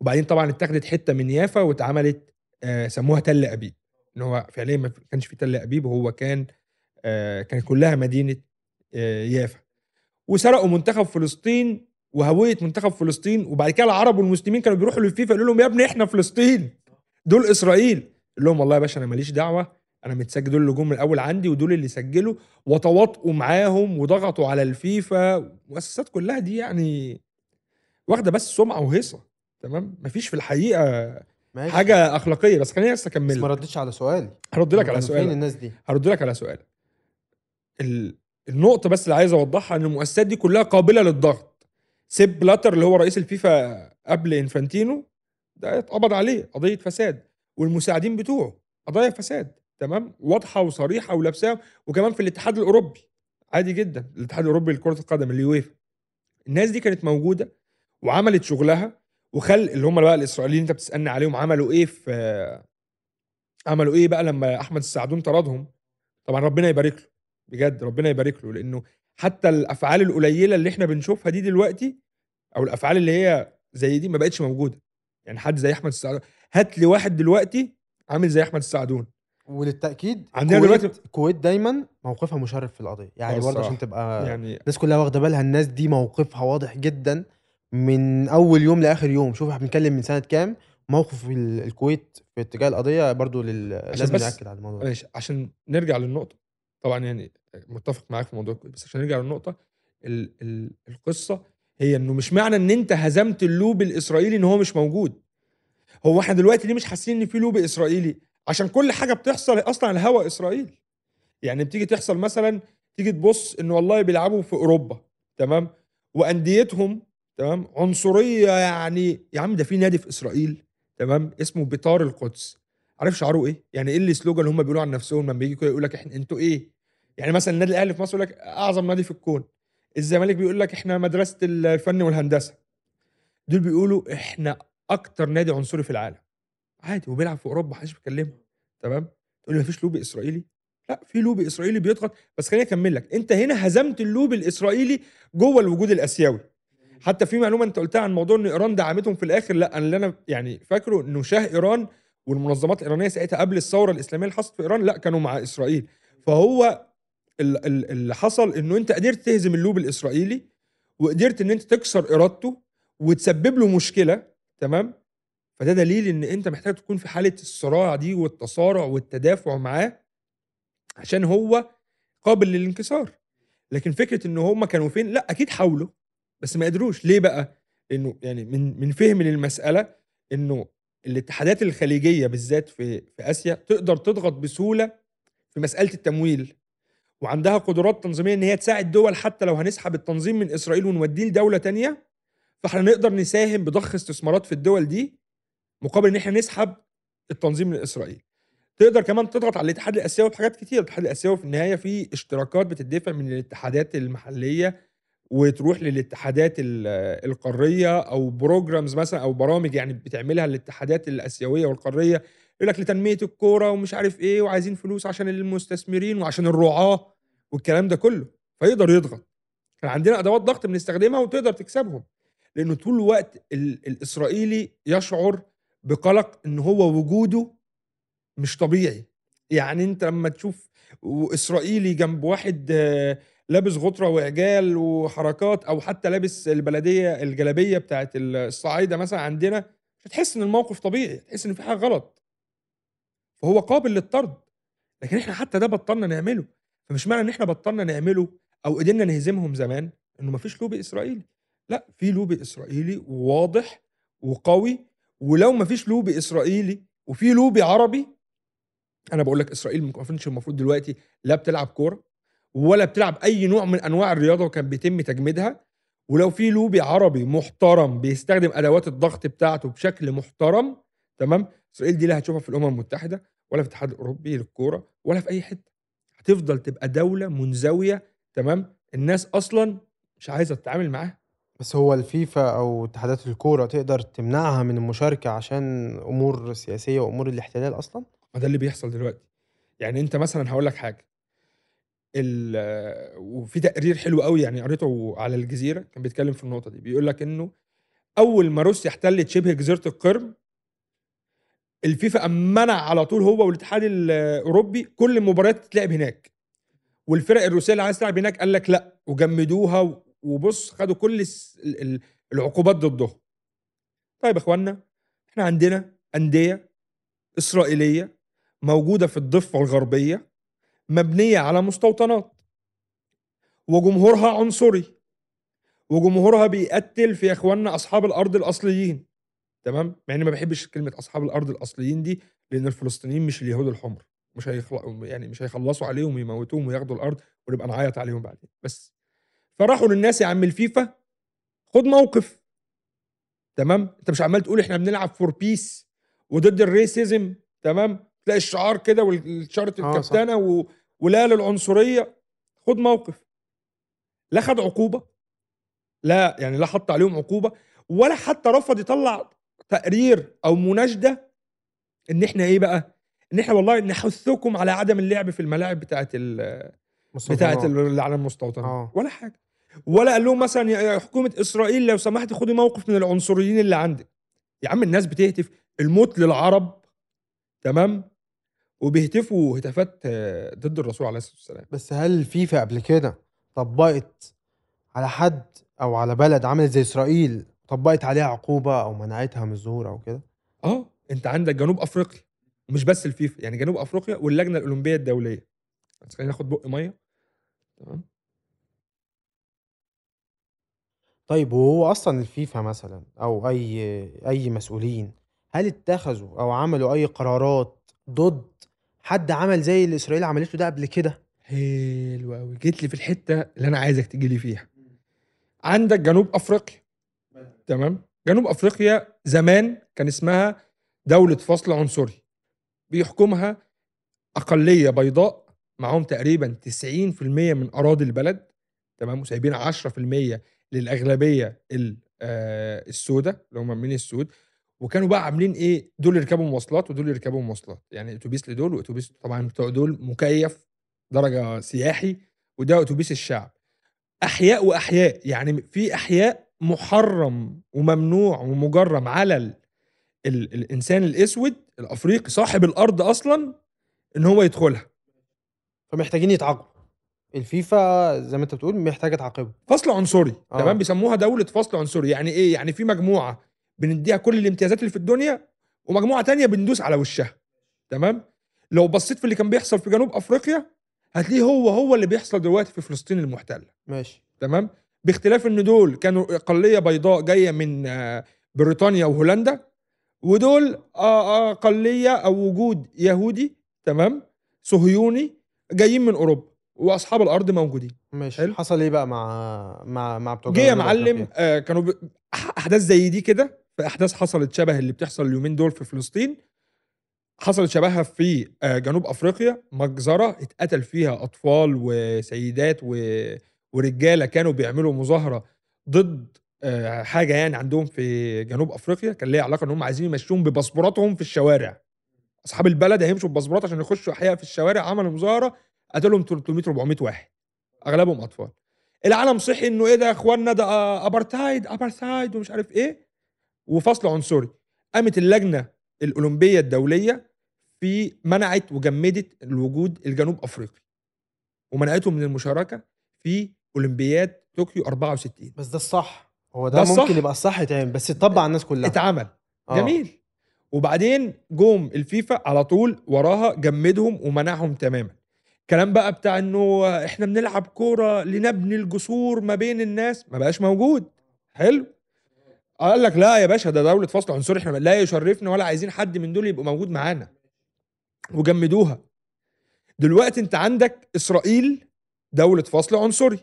وبعدين طبعا اتاخدت حتة من يافا واتعملت آه سموها تل أبيب. إن هو فعليا ما كانش في تل أبيب هو كان آه كان كلها مدينة آه يافا. وسرقوا منتخب فلسطين وهويه منتخب فلسطين. وبعد كده العرب والمسلمين كانوا بيروحوا للفيفا يقولوا لهم يا ابني إحنا فلسطين. دول إسرائيل. يقول لهم والله يا باشا أنا ماليش دعوة. أنا متسجل دول اللي جم الأول عندي ودول اللي سجلوا وتواطؤوا معاهم وضغطوا على الفيفا. المؤسسات كلها دي يعني واخدة بس سمعة وهيصة تمام؟ مفيش في الحقيقة ماشي. حاجة أخلاقية. بس خليني بس بس ما اكمل ردتش على سؤالي هرد لك على كانوا فين سؤالك الناس دي؟ هرد لك على سؤالك ال- النقطة بس اللي عايز أوضحها إن المؤسسات دي كلها قابلة للضغط. سيب بلاتر اللي هو رئيس الفيفا قبل إنفانتينو ده اتقبض عليه قضية فساد. والمساعدين بتوعه قضايا فساد. تمام؟ واضحة وصريحة ولابساها. وكمان في الاتحاد الأوروبي عادي جدا. الاتحاد الأوروبي لكرة القدم اليويفا الناس دي كانت موجودة وعملت شغلها وخل اللي هم بقى الإسرائيليين أنت بتسألني عليهم عملوا إيه في عملوا إيه بقى لما أحمد السعدون طردهم؟ طبعا ربنا يبارك له. بجد ربنا يبارك له. لأنه حتى الأفعال القليلة اللي إحنا بنشوفها دي دلوقتي أو الأفعال اللي هي زي دي ما بقتش موجودة. يعني حد زي أحمد السعدون. هات لي واحد دلوقتي عامل زي أحمد السعدون. وللتأكيد عندنا دلوقتي- الكويت دايما موقفها مشرف في القضية. يعني آه برضه. عشان تبقى يعني الناس كلها واخدة بالها الناس دي موقفها واضح جدا من أول يوم لآخر يوم. شوف إحنا بنتكلم من سنة كام؟ موقف ال- الكويت في اتجاه القضية برضو لل... لازم نأكد على الموضوع. ماشي عشان نرجع للنقطة. طبعا يعني متفق معاك في موضوع الكويت بس عشان نرجع للنقطة ال ال القصة هي إنه مش معنى إن أنت هزمت اللوب الإسرائيلي إن هو مش موجود. هو إحنا دلوقتي ليه مش حاسين إن في لوب إسرائيلي؟ عشان كل حاجة بتحصل أصلا على هوا إسرائيل. يعني بتيجي تحصل مثلا تيجي تبص ان والله بيلعبوا في أوروبا تمام؟ وأنديتهم تمام؟ عنصرية يعني يا عم ده في نادي في إسرائيل تمام؟ اسمه بيطار القدس. عارف شعاره إيه؟ يعني إيه السلوجان اللي هم بيقولوا عن نفسهم لما بيجي كده يقول لك إحنا أنتوا إيه؟ يعني مثلا النادي الأهلي في مصر يقول لك أعظم نادي في الكون. الزمالك بيقول لك إحنا مدرسة الفن والهندسة. دول بيقولوا إحنا أكتر نادي عنصري في العالم. عادي وبيلعب في أوروبا محدش بيكلمه تمام؟ تقول لي مفيش لوبي إسرائيلي؟ لا في لوبي إسرائيلي بيضغط. بس خليني أكمل لك أنت هنا هزمت اللوبي الإسرائيلي جوه الوجود الآسيوي. حتى في معلومة أنت قلتها عن موضوع إن إيران دعمتهم في الآخر لا أنا اللي أنا يعني فاكره انه شاه إيران والمنظمات الإيرانية ساعتها قبل الثورة الإسلامية اللي حصلت في إيران لا كانوا مع إسرائيل. فهو ال- ال- اللي حصل إنه أنت قدرت تهزم اللوبي الإسرائيلي وقدرت إن أنت تكسر إرادته وتسبب له مشكلة تمام؟ فده دليل إن أنت محتاج تكون في حالة الصراع دي والتصارع والتدافع معاه عشان هو قابل للانكسار. لكن فكرة إن هم كانوا فين؟ لأ أكيد حاولوا بس ما قدروش. ليه بقى؟ لأنه يعني من من فهم للمسألة إنه الاتحادات الخليجية بالذات في في آسيا تقدر تضغط بسهولة في مسألة التمويل وعندها قدرات تنظيمية إن هي تساعد دول حتى لو هنسحب التنظيم من إسرائيل ونوديه لدولة تانية فإحنا نقدر نساهم بضخ استثمارات في الدول دي مقابل إن إحنا نسحب التنظيم من اسرائيل تقدر كمان تضغط على الاتحاد الآسيوي بحاجات كتير. الاتحاد الآسيوي في النهاية فيه اشتراكات بتدفع من الاتحادات المحلية وتروح للاتحادات ال- القارية أو بروجرامز مثلا أو برامج يعني بتعملها الاتحادات الآسيوية والقارية. يقول لك لتنمية الكورة ومش عارف إيه وعايزين فلوس عشان المستثمرين وعشان الرعاة والكلام ده كله. فيقدر يضغط. كان عندنا أدوات ضغط بنستخدمها وتقدر تكسبهم. لأنه طول الوقت ال- الإسرائيلي يشعر بقلق إن هو وجوده مش طبيعي. يعني أنت لما تشوف إسرائيلي جنب واحد آه، لابس غطرة وعجال وحركات أو حتى لابس البلدية الجلابية بتاعت الصعايدة مثلا عندنا مش إن الموقف طبيعي تحس إن في حاجة غلط. فهو قابل للطرد. لكن إحنا حتى ده بطلنا نعمله. فمش معنى إن إحنا بطلنا نعمله أو قدرنا نهزمهم زمان إنه مفيش لوبي إسرائيلي. لا في لوبي إسرائيلي واضح وقوي ولو مفيش لوبي إسرائيلي وفي لوبي عربي أنا بقول لك إسرائيل ما كانش المفروض دلوقتي لا بتلعب كورة ولا بتلعب أي نوع من أنواع الرياضة وكان بيتم تجميدها. ولو في لوبي عربي محترم بيستخدم أدوات الضغط بتاعته بشكل محترم تمام؟ إسرائيل دي لا هتشوفها في الأمم المتحدة ولا في الاتحاد الأوروبي للكورة ولا في أي حتة. هتفضل تبقى دولة منزوية تمام؟ الناس أصلا مش عايزة تتعامل معاها. بس هو الفيفا أو اتحادات الكورة تقدر تمنعها من المشاركة عشان أمور سياسية وأمور الاحتلال أصلا؟ ما ده اللي بيحصل دلوقتي. يعني أنت مثلا هقول لك حاجة. ال وفي تقرير حلو أوي يعني قريته على الجزيرة كان بيتكلم في النقطة دي، بيقول لك إنه أول ما روسيا احتلت شبه جزيرة القرم الفيفا منع على طول هو والاتحاد الأوروبي كل المباريات تتلعب هناك، والفرق الروسية اللي عايزة تلعب هناك قال لك لأ، وجمدوها وبُص خدوا كل العقوبات ضدهم. طيب يا إخوانا إحنا عندنا أندية إسرائيلية موجودة في الضفة الغربية مبنية على مستوطنات. وجمهورها عنصري. وجمهورها بيقتل في يا إخوانا أصحاب الأرض الأصليين. تمام؟ مع إني ما باحبش كلمة أصحاب الأرض الأصليين دي لأن الفلسطينيين مش اليهود الحمر. مش هيخل يعني مش هيخلصوا عليهم ويموتوهم وياخدوا الأرض ونبقى نعيط عليهم بعدين. بس. فراحوا للناس يا عم الفيفا خد موقف تمام؟ أنت مش عمال تقول إحنا بنلعب for peace وضد ال racism تمام؟ تلاقي الشعار كده والشارة آه،. الكابتن و ولا للعنصرية خد موقف لا خد عقوبة لا يعني لا حط عليهم عقوبة ولا حتى رفض يطلع تقرير أو مناشدة إن إحنا إيه بقى؟ إن إحنا والله نحثكم على عدم اللعب في الملاعب بتاعة ال مستوطنات. اللي على المستوطنات آه. ولا حاجة ولا قال لهم مثلا يا حكومة إسرائيل لو سمحت خدي موقف من العنصريين اللي عندك. يا عم الناس بتهتف الموت للعرب. تمام؟ وبيهتفوا هتافات آه، ضد الرسول عليه الصلاة والسلام. بس هل الفيفا قبل كده طبقت على حد أو على بلد عملت زي إسرائيل طبقت عليها عقوبة أو منعتها من الظهور أو كده؟ آه أنت عندك جنوب أفريقيا ومش بس الفيفا. يعني جنوب أفريقيا واللجنة الأولمبية الدولية. بس خلينا ناخد بق مية. تمام؟ طيب وهو أصلا الفيفا مثلا أو أي أي مسؤولين هل اتخذوا أو عملوا أي قرارات ضد حد عمل زي اللي إسرائيل عملته ده قبل كده؟ حلو قوي جيت لي في الحتة اللي أنا عايزك تجي لي فيها. عندك جنوب أفريقيا. تمام؟ جنوب أفريقيا زمان كان اسمها دولة فصل عنصري. بيحكمها أقلية بيضاء معاهم تقريبا 90% من أراضي البلد. تمام؟ وسايبين 10% للأغلبية آه، السوداء اللي هم من السود وكانوا بقى عاملين إيه دول يركبوا مواصلات ودول يركبوا مواصلات. يعني أتوبيس لدول وأتوبيس طبعا بتوع دول مكيف درجة سياحي وده أتوبيس الشعب. أحياء وأحياء يعني في أحياء محرم وممنوع ومجرم على ال ال الإنسان الأسود الأفريقي صاحب الأرض أصلا إن هو يدخلها. فمحتاجين يتعاقبوا. الفيفا زي ما انت بتقول محتاجة تعاقبه. فصل عنصري. آه. تمام؟ بيسموها دولة فصل عنصري. يعني إيه؟ يعني في مجموعة بنديها كل الامتيازات اللي في الدنيا ومجموعة تانية بندوس على وشها. تمام؟ لو بصيت في اللي كان بيحصل في جنوب أفريقيا هتلاقيه هو هو اللي بيحصل دلوقتي في فلسطين المحتلة. ماشي. تمام؟ باختلاف إن دول كانوا اقليه بيضاء جاية من آه، بريطانيا وهولندا ودول آه، اقليه أو وجود يهودي تمام؟ صهيوني جايين من أوروبا. وأصحاب الأرض موجودين. ماشي. حلو. حصل إيه بقى مع مع مع بتوع جه يا معلم؟ آه كانوا ب... أحداث زي دي كده في أحداث حصلت شبه اللي بتحصل اليومين دول في فلسطين. حصلت شبهها في آه جنوب أفريقيا. مجزرة اتقتل فيها أطفال وسيدات و... ورجالة كانوا بيعملوا مظاهرة ضد آه حاجة يعني عندهم في جنوب أفريقيا. كان ليها علاقة إن هم عايزين يمشوهم بباسبوراتهم في الشوارع. أصحاب البلد هيمشوا بباسبورات عشان يخشوا احياء في الشوارع عملوا مظاهرة قتلهم 300 400 واحد. أغلبهم أطفال. العالم صحي إنه إيه ده يا اخوانا ده آه، أبرتايد أبرتايد ومش عارف إيه. وفصل عنصري. قامت اللجنة الأولمبية الدولية في منعت وجمدت الوجود الجنوب أفريقي. ومنعتهم من المشاركة في أولمبياد طوكيو 64 بس ده الصح. هو ده, ده ممكن الصح. يبقى الصح يتعمل بس يتطبق على الناس كلها. اتعمل. آه. جميل. وبعدين جم الفيفا على طول وراها جمدهم ومنعهم تماما. كلام بقى بتاع إنه إحنا بنلعب كورة لنبني الجسور ما بين الناس ما بقاش موجود. حلو. قال لك لا يا باشا ده دولة فصل عنصري إحنا لا يشرفنا ولا عايزين حد من دول يبقى موجود معانا. وجمدوها. دلوقتي أنت عندك إسرائيل دولة فصل عنصري.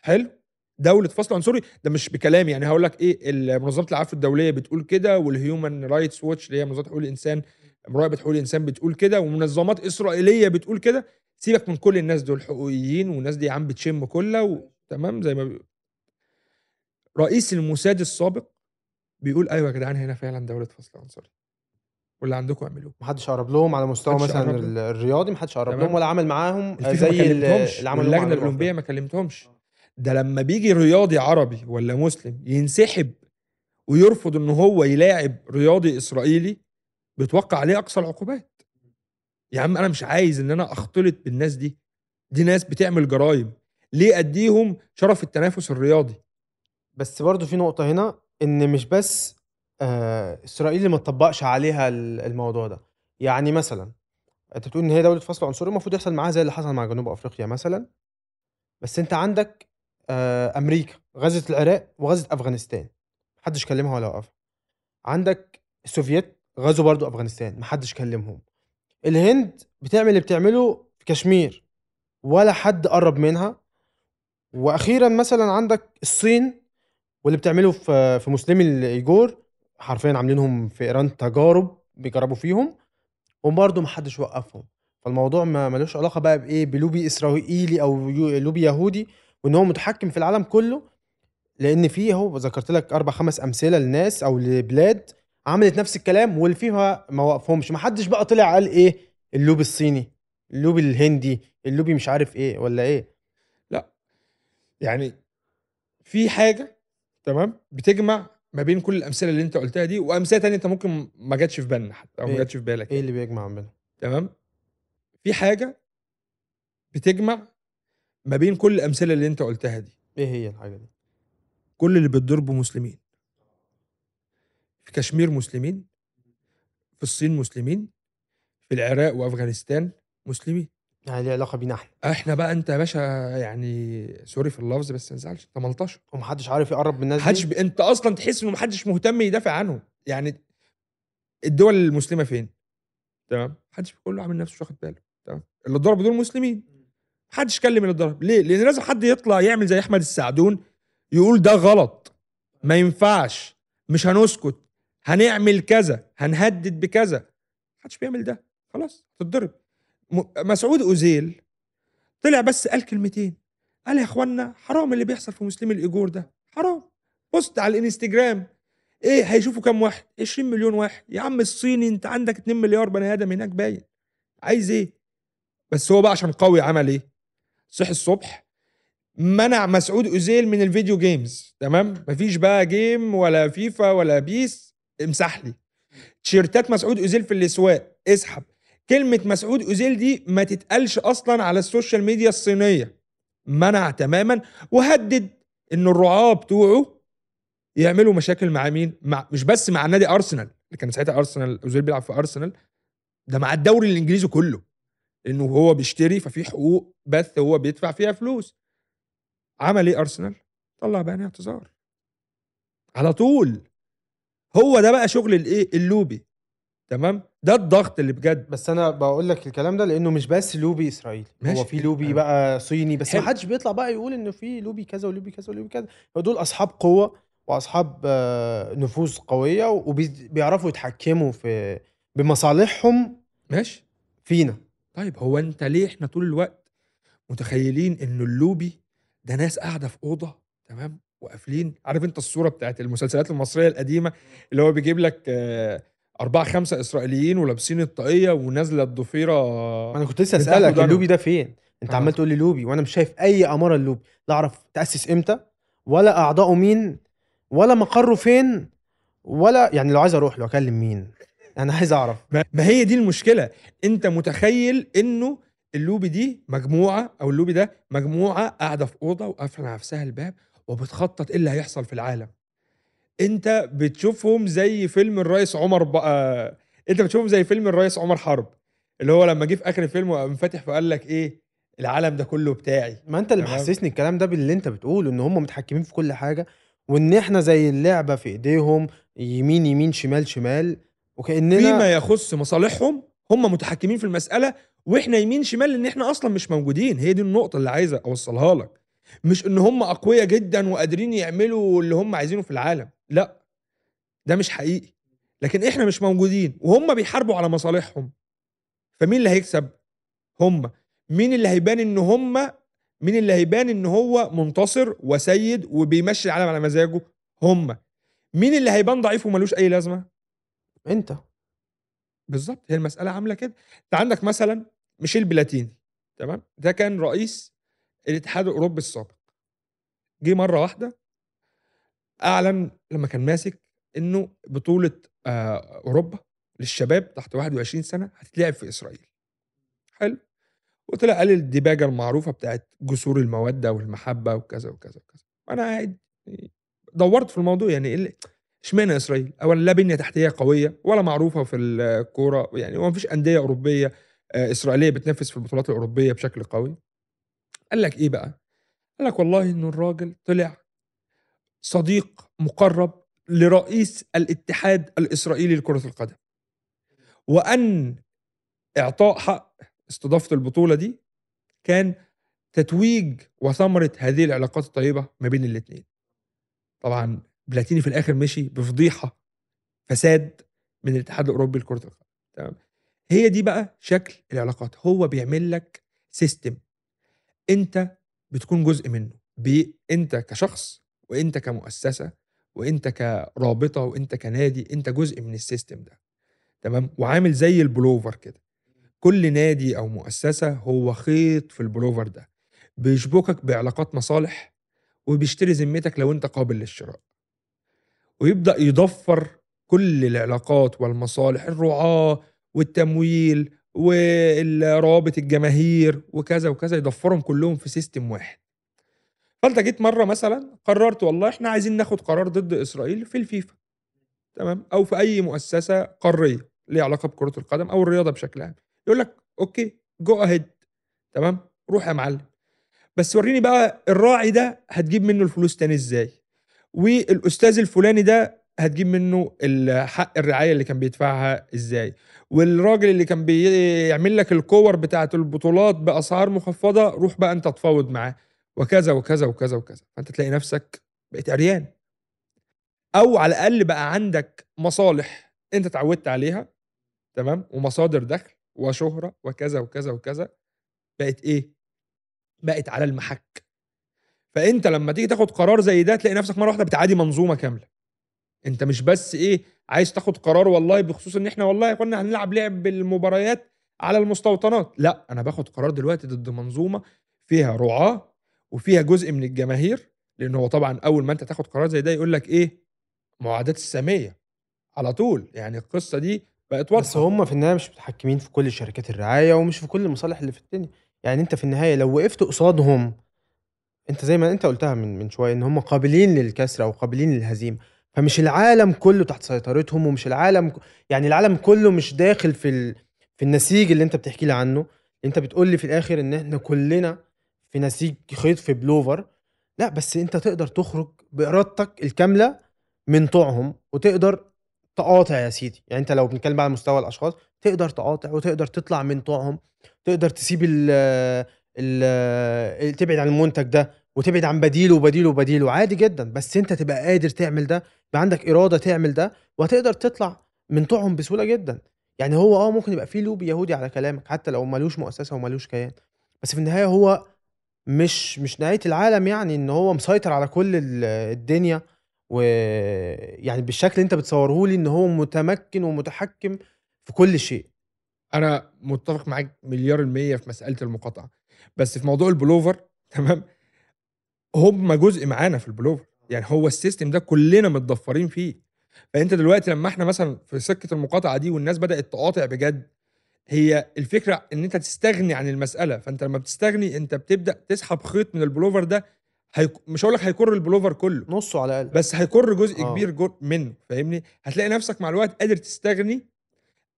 حلو. دولة فصل عنصري ده مش بكلام يعني هقول لك إيه منظمة العفو الدولية بتقول كده وال Human Rights Watch اللي هي منظمة حقوق الإنسان مراقبه حقوق الانسان بتقول كده ومنظمات إسرائيلية بتقول كده. سيبك من كل الناس دول حقوقيين والناس دي يا عم بتشم كلها و... تمام؟ زي ما بي... رئيس الموساد السابق بيقول أيوه يا جدعان هنا فعلا دولة فصل عنصري واللي عندكم اعملوه. محدش قرب لهم على مستوى مثلا الرياضي محدش قرب. لهم ولا عمل معاهم زي اللي مع جنوب الأولمبية. ما كلمتهمش. ده لما بيجي رياضي عربي ولا مسلم ينسحب ويرفض إن هو يلاعب رياضي إسرائيلي بيتوقع عليه أقصى العقوبات. يا عم أنا مش عايز إن أنا أختلط بالناس دي. دي ناس بتعمل جرائم ليه أديهم شرف التنافس الرياضي؟ بس برضو في نقطة هنا إن مش بس آه إسرائيل اللي ما تطبقش عليها ال- الموضوع ده. يعني مثلا أنت بتقول إن هي دولة فصل عنصري المفروض يحصل معاها زي اللي حصل مع جنوب أفريقيا مثلا. بس أنت عندك آه أمريكا غزت العراق وغزت أفغانستان. محدش كلمها ولا وقفها. عندك السوفييت غزوا برضو أفغانستان محدش كلمهم. الهند بتعمل اللي بتعمله في كشمير ولا حد قرب منها. وأخيرا مثلا عندك الصين واللي بتعمله في في مسلمي الإيجور حرفيا عاملينهم في إيران تجارب بيجربوا فيهم وبرضه محدش وقفهم. فالموضوع ما ملوش علاقة بقى بإيه بلوبي إسرائيلي أو لوبي يهودي وإن هو متحكم في العالم كله. لأن في أهو ذكرت لك أربع خمس أمثلة لناس أو لبلاد عملت نفس الكلام والفيفا ما وقفهمش. ما حدش بقى طلع قال إيه؟ اللوبي الصيني اللوبي الهندي اللوبي مش عارف إيه ولا إيه. يعني في حاجة تمام؟ بتجمع ما بين كل الأمثلة اللي أنت قلتها دي وأمثلة تانية أنت ممكن ما جاتش في بالنا حتى أو ما إيه؟ جاتش في بالك إيه اللي بيجمع بينهم؟ تمام؟ في حاجة بتجمع ما بين كل الأمثلة اللي أنت قلتها دي. إيه هي الحاجة دي؟ كل اللي بيتضربوا مسلمين. في كشمير مسلمين في الصين مسلمين في العراق وأفغانستان مسلمين. يعني ليه علاقة بينا إحنا؟ إحنا بقى أنت يا باشا يعني سوري في اللفظ بس ما تزعلش أنت ملطشة. ومحدش عارف يقرب من الناس محدش دي ب... أنت أصلا تحس إنه محدش مهتم يدافع عنهم. يعني الدول المسلمة فين؟ تمام؟ محدش كله عامل نفسه واخد باله. تمام؟ اللي ضربوا دول مسلمين. محدش كلم اللي ضرب ليه؟ لأن لازم حد يطلع يعمل زي أحمد السعدون يقول ده غلط. ما ينفعش. مش هنسكت. هنعمل كذا هنهدد بكذا. محدش بيعمل ده. خلاص تتضرب. مسعود أوزيل طلع بس قال كلمتين. قال يا اخوانا حرام اللي بيحصل في مسلمي الإيجور ده. حرام. بوست على الإنستجرام. إيه هيشوفوا كام واحد؟ 20 مليون واحد. يا عم الصيني أنت عندك 2 مليار بني آدم هناك باين. عايز إيه؟ بس هو بقى عشان قوي عمل إيه؟ صحي الصبح منع مسعود أوزيل من ال video games تمام؟ مفيش بقى game ولا فيفا ولا PES امسح لي. تيشيرتات مسعود أوزيل في الأسواق اسحب. كلمة مسعود أوزيل دي ما تتقالش أصلا على السوشيال ميديا الصينية. منع تماما وهدد إن الرعاة بتوعه يعملوا مشاكل مع مين؟ مع مش بس مع نادي أرسنال اللي كان ساعتها أرسنال أوزيل بيلعب في أرسنال. ده مع الدوري الإنجليزي كله. لأنه هو بيشتري ففي حقوق بث هو بيدفع فيها فلوس. عمل إيه أرسنال؟ طلع بيان اعتذار. على طول. هو ده بقى شغل الايه؟ اللوبي. تمام؟ ده الضغط اللي بجد. بس أنا بقول لك الكلام ده لأنه مش بس لوبي إسرائيلي. ماشي. هو في لوبي أنا- بقى صيني بس. ما حدش بيطلع بقى يقول إنه في لوبي كذا ولوبي كذا ولوبي كذا. دول أصحاب قوة وأصحاب آه، نفوذ قوية وبيعرفوا يتحكموا في بمصالحهم ماشي. فينا. طيب هو أنت ليه إحنا طول الوقت متخيلين إنه اللوبي ده ناس قاعدة في أوضة؟ تمام؟ وقافلين. عارف انت الصورة بتاعت المسلسلات المصرية القديمة اللي هو بيجيب لك آه، أربعة خمسة إسرائيليين ولابسين الطاقية ونازلة الضفيرة أنا كنت لسه ودانهم. اللوبي ده فين؟ أنت آه. عمال تقول لي لوبي وأنا مش شايف أي أمارة اللوبي لا أعرف تأسس إمتى ولا اعضائه مين ولا مقره فين ولا يعني لو عايز أروح له أكلم مين؟ أنا عايز أعرف. ما هي دي المشكلة. أنت متخيل إنه اللوبي دي مجموعة أو اللوبي ده مجموعة قاعدة في أوضة وقافلة على نفسها الباب وبتخطط إيه اللي هيحصل في العالم. أنت بتشوفهم زي فيلم الرئيس عمر بقى أنت بتشوفهم زي فيلم الرئيس عمر حرب اللي هو لما جه في آخر الفيلم وقام فاتح فقال لك إيه العالم ده كله بتاعي. ما أنت اللي. محسسني الكلام ده باللي أنت بتقوله إن هم متحكمين في كل حاجة وإن إحنا زي اللعبة في إيديهم يمين يمين شمال شمال وكأننا فيما يخص مصالحهم هم متحكمين في المسألة وإحنا يمين شمال لأن إحنا أصلا مش موجودين. هي دي النقطة اللي عايزة أوصلها لك. مش إن هم أقوياء جدا وقادرين يعملوا اللي هم عايزينه في العالم. لأ ده مش حقيقي. لكن إحنا مش موجودين وهم بيحاربوا على مصالحهم. فمين اللي هيكسب؟ هم. مين اللي هيبان إن هم مين اللي هيبان إن هو منتصر وسيد وبيمشي العالم على مزاجه؟ هم. مين اللي هيبان ضعيف وملوش أي لازمة؟ أنت. بالضبط، هي المسألة عاملة كده. أنت عندك مثلًا ميشيل بلاتيني تمام، ده كان رئيس الاتحاد الأوروبي السابق. جه مرّة واحدة أعلن لمّا كان ماسك إنه بطولة آآ أوروبا للشباب تحت 21 سنة هتتلعب في إسرائيل. حلو، وطلع قال الديباجة المعروفة بتاعة جسور المودة والمحبة وكذا، وكذا، وكذا. أنا قاعد دوّرت في الموضوع يعني ال إشمعنى إسرائيل؟ أولًا لا بنية تحتية قوية ولا معروفة في الكورة، يعني هو ما فيش أندية أوروبية آآ إسرائيلية بتنافس في البطولات الأوروبية بشكل قوي. قال لك إيه بقى؟ قال لك والله إنه الراجل طلع صديق مُقرّب لرئيس الاتحاد الإسرائيلي لكرة القدم. وأن إعطاء حق استضافة البطولة دي كان تتويج وثمرة هذه العلاقات الطيبة ما بين الاتنين. طبعًا بلاتيني في الآخر مشي بفضيحة، فساد من الاتحاد الأوروبي لكرة القدم، تمام؟ هي دي بقى شكل العلاقات، هو بيعمل لك system أنت بتكون جزء منه، ب أنت كشخص وأنت كمؤسسة وأنت كرابطة وأنت كنادي، أنت جزء من الsystem ده، تمام؟ وعامل زي البلوفر كده. كل نادي أو مؤسسة هو خيط في البلوفر ده، بيشبكك بعلاقات مصالح وبيشتري ذمتك لو أنت قابل للشراء. ويبدأ يضفّر كل العلاقات والمصالح، الرعاة والتمويل وال روابط الجماهير وكذا، وكذا، يضفّرهم كلّهم في system واحد. فأنت جيت مرّة مثلًا قررت والله إحنا عايزين ناخد قرار ضد إسرائيل في الفيفا، تمام؟ أو في أي مؤسسة قارية ليها علاقة بكرة القدم أو الرياضة بشكل عام، يقول لك okay go ahead تمام؟ روح يا معلم. بس ورّيني بقى الراعي ده هتجيب منه الفلوس تاني إزاي؟ والأستاذ الفلاني ده هتجيب منه حق الرعاية اللي كان بيدفعها إزاي؟ والراجل اللي كان بيعمل لك الكور بتاعة البطولات بأسعار مخفضة، روح بقى أنت اتفاوض معاه، وكذا، وكذا، وكذا، وكذا. فأنت تلاقي نفسك بقيت عريان. أو على الأقل بقى عندك مصالح أنت اتعودت عليها، تمام؟ ومصادر دخل وشهرة وكذا، وكذا، وكذا، بقت إيه؟ بقت على المَحَك. فأنت لمّا تيجي تاخد قرار زي ده تلاقي نفسك مرّة واحدة بتعادي منظومة كاملة. أنت مش بس إيه، عايز تاخد قرار والله بخصوص إن إحنا والله كنا هنلعب لعب المباريات على المستوطنات، لأ، أنا باخد قرار دلوقتي ضد منظومة فيها رعاة وفيها جزء من الجماهير، لإن هو طبعًا أول ما أنت تاخد قرار زي ده يقول لك إيه، معاداة السامية على طول، يعني القصة دي بقت بس واضحة. هم في النهاية مش متحكمين في كل شركات الرعاية ومش في كل المصالح اللي في الدنيا. يعني أنت في النهاية لو وقفت قصادهم أنت زي ما أنت قُلتها من من شوية إن هم قابلين للكسر أو قابلين للهزيمة، فمش العالم كلّه تحت سيطرتهم ومش العالم ك يعني العالم كلّه مش داخل في ال في النسيج اللي أنت بتحكي لي عنه، أنت بتقول لي في الآخر إن إحنا كلّنا في نسيج خيط في بلوفر، لأ بس أنت تقدر تخرج بإرادتك الكاملة من طوعهم وتقدر تقاطع يا سيدي، يعني أنت لو بنتكلم على مستوى الأشخاص، تقدر تقاطع وتقدر تطلع من طوعهم، تقدر تسيب ال ال تبعد عن المنتج ده وتبعد عن بديله، وبديله، وبديله، عادي جدًا، بس أنت تبقى قادر تعمل ده، عندك إرادة تعمل ده وهتقدر تطلع من طوعهم بسهولة جدًا. يعني هو آه ممكن يبقى في lobby يهودي على كلامك حتى لو ما لوش مؤسسة وما لوش كيان، بس في النهاية هو مش مش نهاية العالم يعني إن هو مسيطر على كل ال الدنيا ويعني بالشكل اللي أنت بتصوره لي إن هو متمكن ومتحكم في كل شيء. أنا متّفق معاك مليار المِيّة في مسألة المقاطعة، بس في موضوع البلوفر تمام، هم جزء معانا في البلوفر، يعني هو الsystem ده كلّنا متضفّرين فيه. فأنت دلوقتي لمّا إحنا مثلًا في سكة المقاطعة دي والناس بدأت تقاطع بجد، هي الفكرة إن أنت تستغني عن المسألة، فأنت لمّا بتستغني أنت بتبدأ تسحب خيط من البلوفر ده هيك مش هاقول لك هيكُر البلوفر كلّه، نُصّه على الأقل. بس هيكُر جزء آه. كبير جو منه، فاهمني؟ هتلاقي نفسك مع الوقت قادر تستغني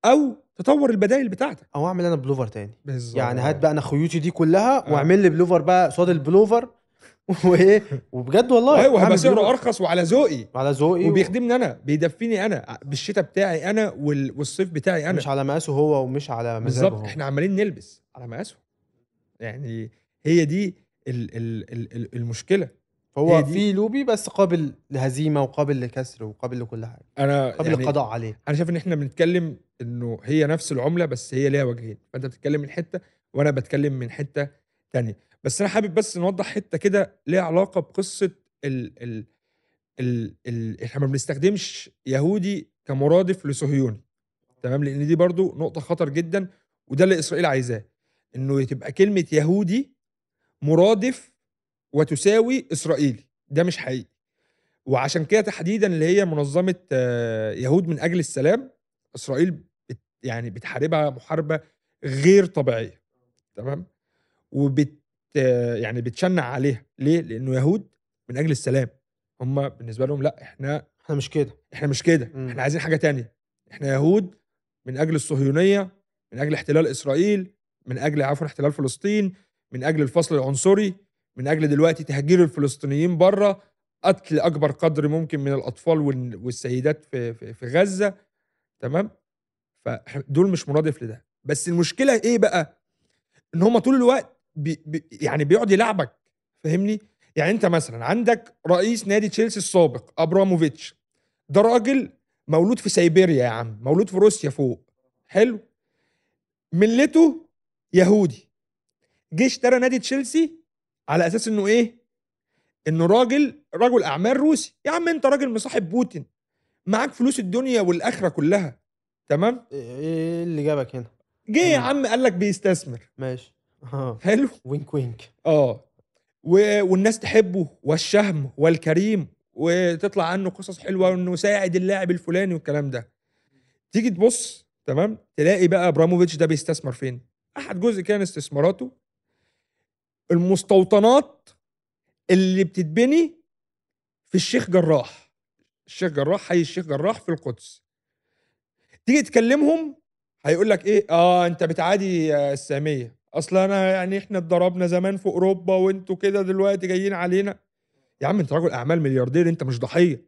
أو تطوّر البدايل بتاعتك. أو أعمل أنا بلوفر تاني. بالضبط. يعني هات بقى أنا خيوطي دي كلّها آه. واعمل لي بلوفر بقى قصاد البلوفر وإيه وبجد والله وهيبقى هاعمل سعره أرخص وعلى ذوقي، على ذوقي وبيخدمني أنا، بيدفّيني أنا، بالشتا بتاعي أنا وال والصيف بتاعي أنا. مش على مقاسه هو ومش على مزاجه بالضبط، هو. إحنا عمّالين نلبس على مقاسهم. يعني هي دي ال ال ال ال المشكلة. هو في lobby بس قابل لهزيمة وقابل لكسر وقابل لكل حاجة، أنا قابل يعني للقضاء عليه. أنا شايف إن إحنا بنتكلم إنه هي نفس العملة بس هي ليها وجهين، فأنت بتتكلم من حتّة وأنا باتكلم من حتّة تانية. بس أنا حابب بس نوضّح حتّة كده ليها علاقة بقصة ال ال ال ال إحنا ما بنستخدمش يهودي كمرادف لصهيوني، تمام؟ لأن دي برضو نقطة خطر جدا وده اللي إسرائيل عايزاه إنه تبقى كلمة يهودي مرادف وتساوي إسرائيلي ده مش حقيقي. وعشان كده تحديدا اللي هي منظمة آه، يهود من أجل السلام إسرائيل بت يعني بتحاربها محاربة غير طبيعية تمام؟ وبت يعني بتشنع عليها. ليه؟ لأنه يهود من أجل السلام. هم بالنسبة لهم لا إحنا إحنا مش كده. إحنا مش كده. مم. إحنا عايزين حاجة تانية. إحنا يهود من أجل الصهيونية من أجل احتلال إسرائيل من أجل عفوا احتلال فلسطين من أجل الفصل العنصري من أجل دلوقتي تهجير الفلسطينيين بره قتل أكبر قدر ممكن من الأطفال وال- والسيدات في في, في غزة. تمام؟ فدول مش مرادف لده. بس المشكلة إيه بقى؟ إن هم طول الوقت بي بي يعني بيقعد يلعبك فاهمني؟ يعني انت مثلا عندك رئيس نادي تشيلسي السابق أبراموفيتش. ده راجل مولود في سيبيريا يا عم مولود في روسيا فوق. حلو. ملته يهودي. جه اشترى نادي تشيلسي على أساس إنه إيه؟ إنه راجل رجل أعمال روسي. يا عم أنت راجل مصاحب بوتين. معاك فلوس الدنيا والآخرة كلها. تمام؟ إيه اللي جابك هنا؟ جه يا. عم قال لك بيستثمر. ماشي. حلو؟ وينك وينك. آه. و... والناس تحبه والشهم والكريم وتطلع عنه قصص حلوة وإنه ساعد اللاعب الفلاني والكلام ده. تيجي تبص تمام؟ تلاقي بقى إبراموفيتش ده بيستثمر فين؟ أحد جزء كان استثماراته. المستوطنات اللي بتتبني في الشيخ جراح. الشيخ جراح حي الشيخ جراح في القدس. تيجي تكلمهم هيقول لك إيه؟ آه أنت بتعادي السامية. أصل أنا يعني إحنا اتضربنا زمان في أوروبا وإنتوا كده دلوقتي جايين علينا. يا عم أنت راجل أعمال ملياردير أنت مش ضحية.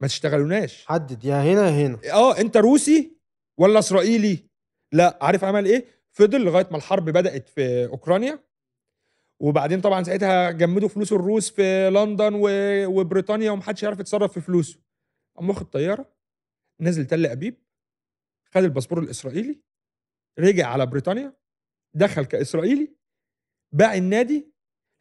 ما تشتغلوناش. حدد يا هنا يا هنا. آه أنت روسي ولا إسرائيلي؟ لا عارف عمل إيه؟ فضل لغاية ما الحرب بدأت في أوكرانيا. وبعدين طبعا ساعتها جمدوا فلوس الروس في لندن و... وبريطانيا ومحدش يعرف يتصرف في فلوسه. قام واخد طيارة نزل تل أبيب خد الباسبور الإسرائيلي رجع على بريطانيا. دخل كإسرائيلي باع النادي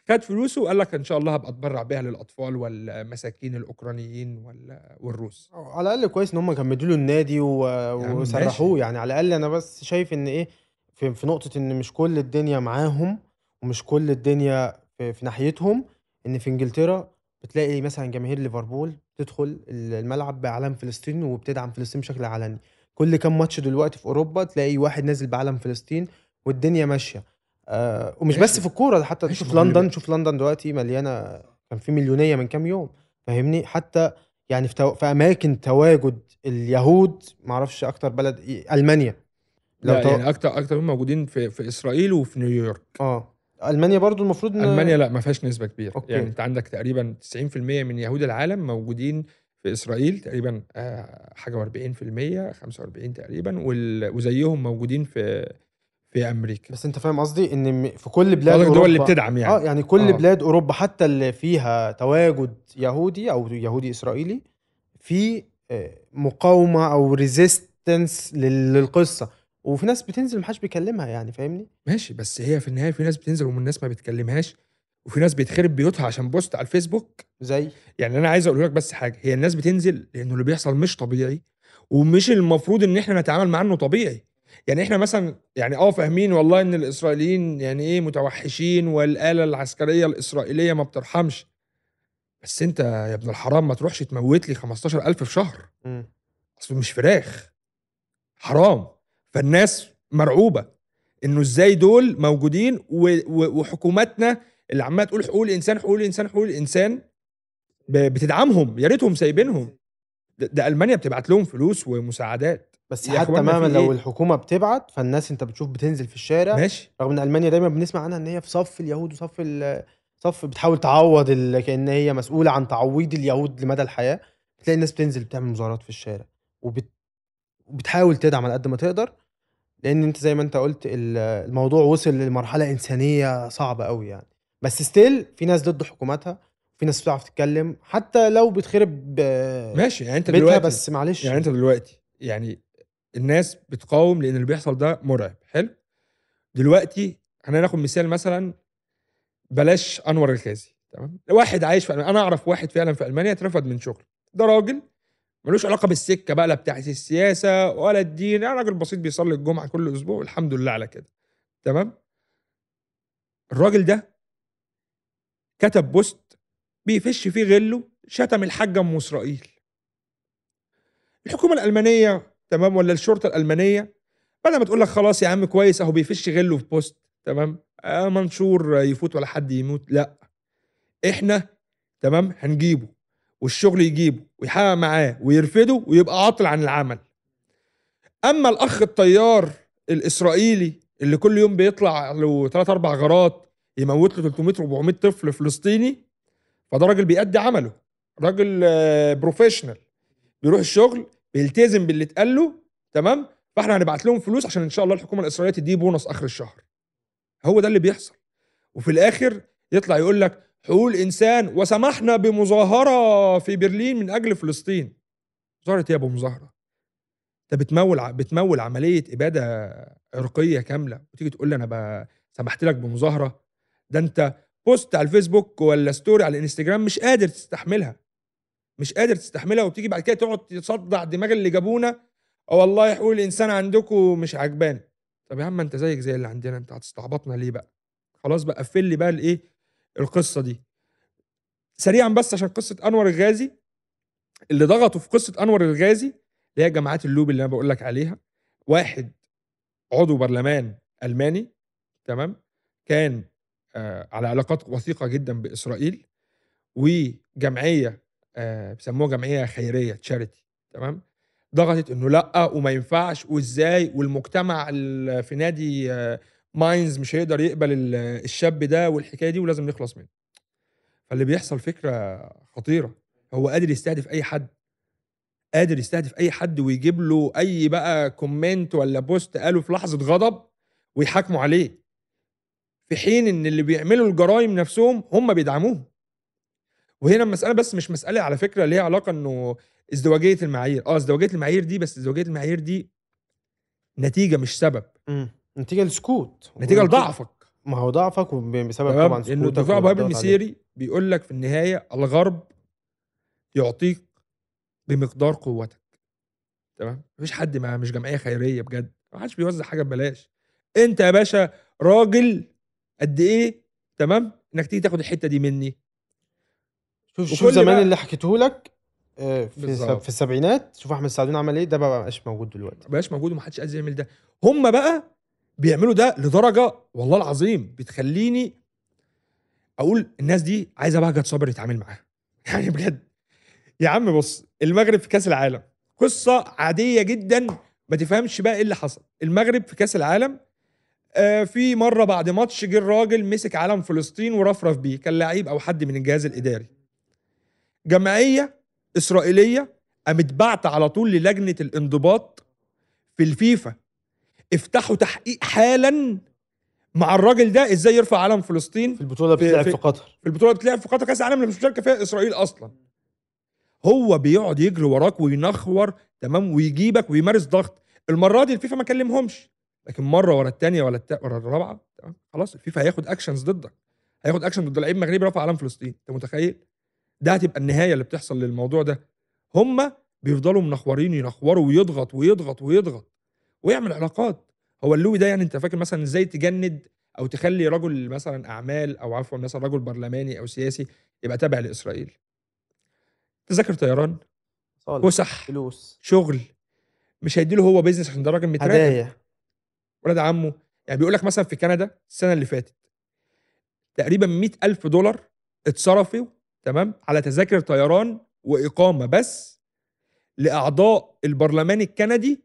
خد فلوسه وقال لك إن شاء الله هبقى أتبرع بيها للأطفال والمساكين الأوكرانيين وال- والروس. على الأقل كويس إن هم جمدوا له النادي و... عم وسرحوه ماشي. يعني. على الأقل أنا بس شايف إن إيه في, في نقطة إن مش كل الدنيا معاهم ومش كل الدنيا في, في ناحيتهم إن في إنجلترا بتلاقي مثلا جماهير ليفربول تدخل الملعب بعلم فلسطين وبتدعم فلسطين بشكل علني كل كام ماتش دلوقتي في أوروبا تلاقي واحد نازل بعلم فلسطين والدنيا ماشية. آه ومش. بس في الكورة ده حتى تشوف لندن شوف لندن دلوقتي مليانة كان في مليونية من كام يوم فاهمني؟ حتى يعني في, تو... في أماكن تواجد اليهود معرفش أكتر بلد إيه ألمانيا. لو لا تو... يعني أكتر أكتر من موجودين في في إسرائيل وفي نيويورك. آه. ألمانيا برضو المفروض إن ألمانيا لا ما فيهاش نسبة كبيرة. Okay. يعني أنت عندك تقريبا 90% من يهود العالم موجودين في إسرائيل تقريبا آه، حاجة و40% 45 تقريبا وزيهم موجودين في في أمريكا. بس أنت فاهم قصدي؟ إن في كل بلاد قصدك الدول اللي اوروبا بتدعم يعني. آه يعني كل آه. بلاد أوروبا حتى اللي فيها تواجد يهودي أو يهودي إسرائيلي في آه، مقاومة أو resistance للقصة. وفي ناس بتنزل محدش بيكلمها يعني فاهمني؟ ماشي بس هي في النهاية في ناس بتنزل ومن الناس ما بتكلمهاش وفي ناس بيتخرب بيوتها عشان post على الفيسبوك. زي؟ يعني أنا عايز أقول لك بس حاجة هي الناس بتنزل لأنه اللي بيحصل مش طبيعي ومش المفروض إن إحنا نتعامل معاه إنه طبيعي. يعني إحنا مثلا يعني آه فاهمين والله إن الإسرائيليين يعني إيه متوحشين والآلة العسكرية الإسرائيلية ما بترحمش. بس أنت يا ابن الحرام ما تروحش تموت لي 15000 في شهر. أصل مش فراخ. حرام. فالناس مرعوبة. إنه إزاي دول موجودين. وحكوماتنا اللي عمالة تقول حقوق الإنسان حقوق الإنسان حقوق الإنسان. بتدعمهم. يا ريتهم سايبينهم. ده ألمانيا بتبعت لهم فلوس ومساعدات. بس حتى في لو إيه؟ الحكومة بتبعت فالناس انت بتشوف بتنزل في الشارع. ماشي. رغم ان ألمانيا دايما بنسمع عنها إن هي في صف اليهود وصف صف بتحاول تعوض ال... كأن هي مسؤولة عن تعويض اليهود لمدى الحياة. بتلاقي الناس بتنزل بتعمل مظاهرات في الشارع وبت... وبتحاول تدعم على قد ما تقدر. لأن أنت زي ما أنت قلت ال- الموضوع وصل لمرحلة إنسانية صعبة قوي يعني. بس ستيل في ناس ضد حكوماتها في ناس بتعرف تتكلم. حتى لو بتخرب ماشي يعني أنت دلوقتي بس معلش. يعني أنت دلوقتي يعني الناس بتقاوم لأن اللي بيحصل ده مرعب. حلو. دلوقتي خلينا ناخد مثال مثلا بلاش أنور الغازي تمام؟ واحد عايش في ألمانيا. أنا أعرف واحد فعلا في ألمانيا اترفض من شغل ده راجل ملوش علاقة بالسكة بقى لا بتاعت السياسة ولا الدين أنا راجل بسيط بيصلي الجمعة كل أسبوع الحمد لله على كده تمام؟ الراجل ده كتب بوست بيفش فيه غله شتم الحاجة ام إسرائيل. الحكومة الألمانية تمام؟ ولا الشرطة الألمانية؟ بدل ما تقول لك خلاص يا عم كويس أهو بيفش غله في بوست تمام؟ آه منشور يفوت ولا حد يموت لا. إحنا تمام؟ هنجيبه والشغل يجيبه ويحقق معاه ويرفده ويبقى عاطل عن العمل. أما الأخ الطيار الإسرائيلي اللي كل يوم بيطلع له 3 4 غارات يموت له 300 400 طفل فلسطيني فده راجل بيأدي عمله. راجل آه، professional بيروح الشغل بيلتزم باللي اتقال له تمام؟ فاحنا هنبعت لهم فلوس عشان إن شاء الله الحكومة الإسرائيلية تديه بونص آخر الشهر. هو ده اللي بيحصل. وفي الآخر يطلع يقول لك حقوق الإنسان وسمحنا بمظاهرة في برلين من أجل فلسطين. مظاهرة إيه يا أبو مظاهرة؟ انت بتمول بتمول عملية إبادة عرقية كاملة. وتيجي تقول لي أنا سمحت لك بمظاهرة؟ ده أنت post على الفيسبوك ولا story على الإنستجرام مش قادر تستحملها. مش قادر تستحملها وبتيجي بعد كده تقعد تصدع دماغ اللي جابونا. والله حقوق الإنسان عندكم مش عجباني طب يا عم أنت زيك زي اللي عندنا أنت هتستعبطنا ليه بقى؟ خلاص بقى قفل لي بقى الإيه؟ القصة دي. سريعا بس عشان قصة أنور الغازي. اللي ضغطوا في قصة أنور الغازي اللي هي جماعات اللوبي اللي أنا بقول لك عليها. واحد عضو برلمان ألماني تمام؟ كان آه على علاقات وثيقة جدا بإسرائيل. وجمعية بيسموها جمعية خيرية charity تمام؟ ضغطت إنه لأ وما ينفعش وإزاي؟ والمجتمع ال- في نادي آه، ماينز مش هيقدر يقبل ال- الشاب ده والحكاية دي ولازم نخلص منه. فاللي بيحصل فكرة خطيرة. هو قادر يستهدف أي حد. قادر يستهدف أي حد ويجيب له أي بقى comment ولا post قاله في لحظة غضب ويحاكموا عليه. في حين إن اللي بيعملوا الجرائم نفسهم هم بيدعموهم وهنا المساله بس مش مسألة على فكرة ليها علاقة إنه ازدواجية المعايير. آه ازدواجية المعايير دي بس ازدواجية المعايير دي نتيجة مش سبب. مم. نتيجة لسكوت. نتيجة لضعفك. ما هو ضعفك وبسبب طبعا سكوتك وهاب والضغط عليك. المسيري بيقول لك في النهاية الغرب يعطيك بمقدار قوتك. تمام؟ مفيش حد ما مش جمعية خيرية بجد. ما حدش بيوزع حاجة ببلاش. أنت يا باشا راجل قد إيه؟ تمام؟ إنك تيجي تاخد الحتة دي مني. شوف شوف زمان اللي حكيته لك آه، في بالظبط. في السبعينات شوف أحمد السعدون عمل إيه ده بقى مبقاش موجود دلوقتي. ما بقاش موجود ومحدش قادر يعمل ده. هم بقى بيعملوا ده لدرجة والله العظيم بتخليني أقول الناس دي عايزة بهجت صابر يتعامل معاها. يعني بجد. يا عم بص المغرب في كأس العالم. قصة عادية جدا ما تفهمش بقى إيه اللي حصل. المغرب في كأس العالم آه في مرة بعد ماتش جه الراجل مسك علم فلسطين ورفرف بيه. كان لعيب أو حد من الجهاز الإداري. جمعية إسرائيلية قامت بعت على طول للجنة الانضباط في الفيفا. افتحوا تحقيق حالا مع الراجل ده إزاي يرفع علم فلسطين؟ في البطولة بتلعب في- في قطر. في البطولة بتلعب في قطر كأس العالم اللي مش مشاركه فيها إسرائيل أصلا. هو بيقعد يجري وراك وينخور تمام ويجيبك ويمارس ضغط. المرة دي الفيفا ما كلمهمش لكن مرة ورا الثانية ولا. ورا الرابعة تمام خلاص الفيفا هياخد actions ضدك. هياخد اكشن ضد لعيب مغربي رفع علم فلسطين أنت متخيل؟ ده هتبقى النهاية اللي بتحصل للموضوع ده. هم بيفضلوا منخورين ينخوروا ويضغط ويضغط ويضغط ويعمل علاقات. هو اللوبي ده يعني انت فاكر مثلا إزاي تجند أو تخلي رجل مثلا أعمال أو عفوا مثلا رجل برلماني أو سياسي يبقى تابع لإسرائيل؟ تذاكر طيران فسح فلوس. شغل. مش هيديله هو بيزنس عشان ده راجل متراكم هدايا. ولاد عمه. يعني بيقول لك مثلا في كندا السنة اللي فاتت تقريبا 100 ألف دولار اتصرفوا تمام؟ على تذاكر طيران وإقامة بس لأعضاء البرلمان الكندي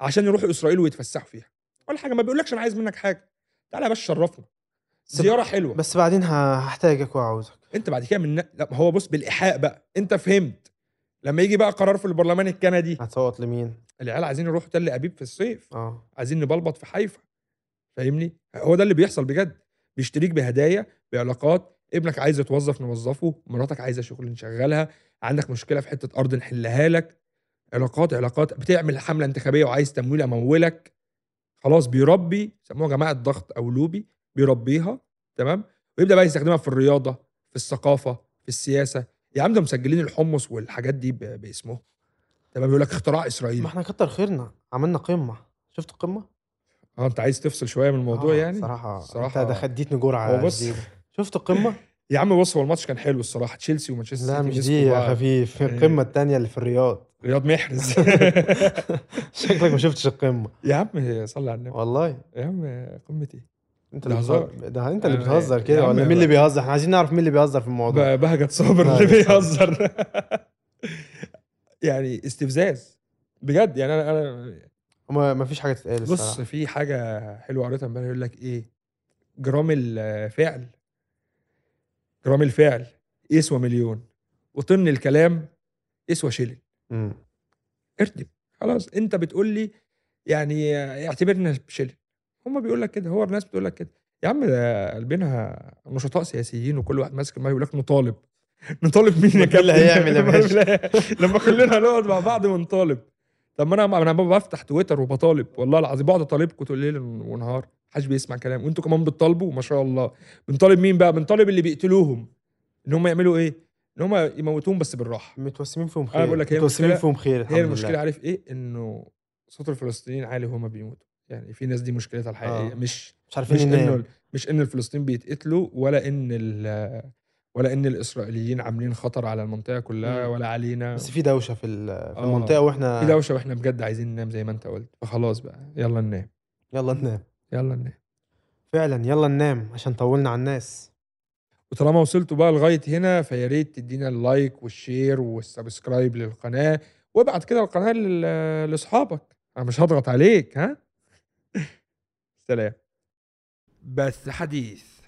عشان يروحوا إسرائيل ويتفسحوا فيها. ولا حاجة ما بيقولكش أنا عايز منك حاجة. تعالى يا باشا شرفنا. بس- زيارة حلوة. بس بعدين هحتاجك وعاوزك. أنت بعد كده من لا هو بص بالإيحاء بقى. أنت فهمت. لما يجي بقى قرار في البرلمان الكندي. هتصوت لمين؟ العيال عايزين يروحوا تل أبيب في الصيف. آه. عايزين نبلبط في حيفا. فاهمني؟ هو ده اللي بيحصل بجد. بيشتريك بهدايا بعلاقات ابنك عايز يتوظف نوظفه مراتك عايزة شغل نشغلها عندك مشكلة في حتة أرض نحلها لك علاقات علاقات بتعمل حملة انتخابية وعايز تمويل أمولك. خلاص بيربي سموها جماعة ضغط أو لوبي بيربيها تمام؟ ويبدأ بقى يستخدمها في الرياضة في الثقافة في السياسة. يا عم ده مسجلين الحمص والحاجات دي باسمه تمام؟ بيقول لك اختراع اسرائيلي ما إحنا كتر خيرنا عملنا قمة. شفت القمة؟ آه أنت عايز تفصل شوية من الموضوع آه، يعني؟ صراحة الصراحة أنت دخلتني جرعة هو بص. شفت القمة؟ يا عم بص هو الماتش كان حلو الصراحة. تشيلسي ومانشستر لا سيتي مش مسكوا دي يا. خفيف. يعني- القمة التانية اللي في الرياض. رياض محرز. شكلك ما شفتش القمة. يا عم صلي على النبي. والله. يا عم قمه إيه انت اللي. بتهزر. ده انت اللي آه، بتهزر كده ولا مين. اللي بيهزر؟ إحنا عايزين نعرف مين اللي بيهزر في الموضوع. بهجت صابر اللي. بيهزر. يعني استفزاز. بجد يعني أنا أنا ما فيش حاجة تتقال بص في حاجة حلوة قريتها امبارح يقول لك إيه؟ جرام الفعل. جرام الفعل يسوى مليون وطن الكلام يسوى شيلين. ارتب خلاص. انت بتقول لي يعني اعتبرنا شيلين. هم بيقول لك كده. هو الناس بتقول لك كده. يا عم ده قلبنا نشطاء سياسيين وكل واحد ماسك المايك يقول لك نطالب. نطالب مين يا مين اللي كابتن؟ هيعمل يا باشا؟ لما كلنا هنقعد مع بعض ونطالب. طب ما أنا أنا بفتح تويتر وبطالب. والله العظيم بقعد اطالبكم طول ليل ونهار. محدش بيسمع كلام. وانتوا كمان بتطالبوا؟ ما شاء الله. بنطالب مين بقى؟ بنطالب اللي بيقتلوهم. إن هم يعملوا إيه؟ إن هم يموتوهم بس بالراحة. متوسمين فيهم خير بقول لك هي متوسمين فيهم خير الحمد هي المشكلة لله. عارف إيه؟ إنه صوت الفلسطينيين عالي وهم بيموتوا. يعني في ناس دي مشكلتها الحقيقية. آه. مش مش عارفين مش انه مش إن الفلسطينيين بيتقتلوا ولا إن ال- ولا إن الإسرائيليين عاملين خطر على المنطقة كلها. ولا علينا. بس في دوشة في في آه. المنطقة وإحنا في دوشة وإحنا بجد عايزين ننام زي ما أنت قلت. فخلاص بقى يلا ننام. يلا ننام. يلا ننام. فعلا يلا ننام عشان طولنا على الناس. وطالما وصلتوا بقى لغاية هنا فيا ريت تدينا ال like وال share وال subscribe للقناة وابعت كده القناة لأصحابك. أنا مش هضغط عليك ها؟ سلام. بس حديث.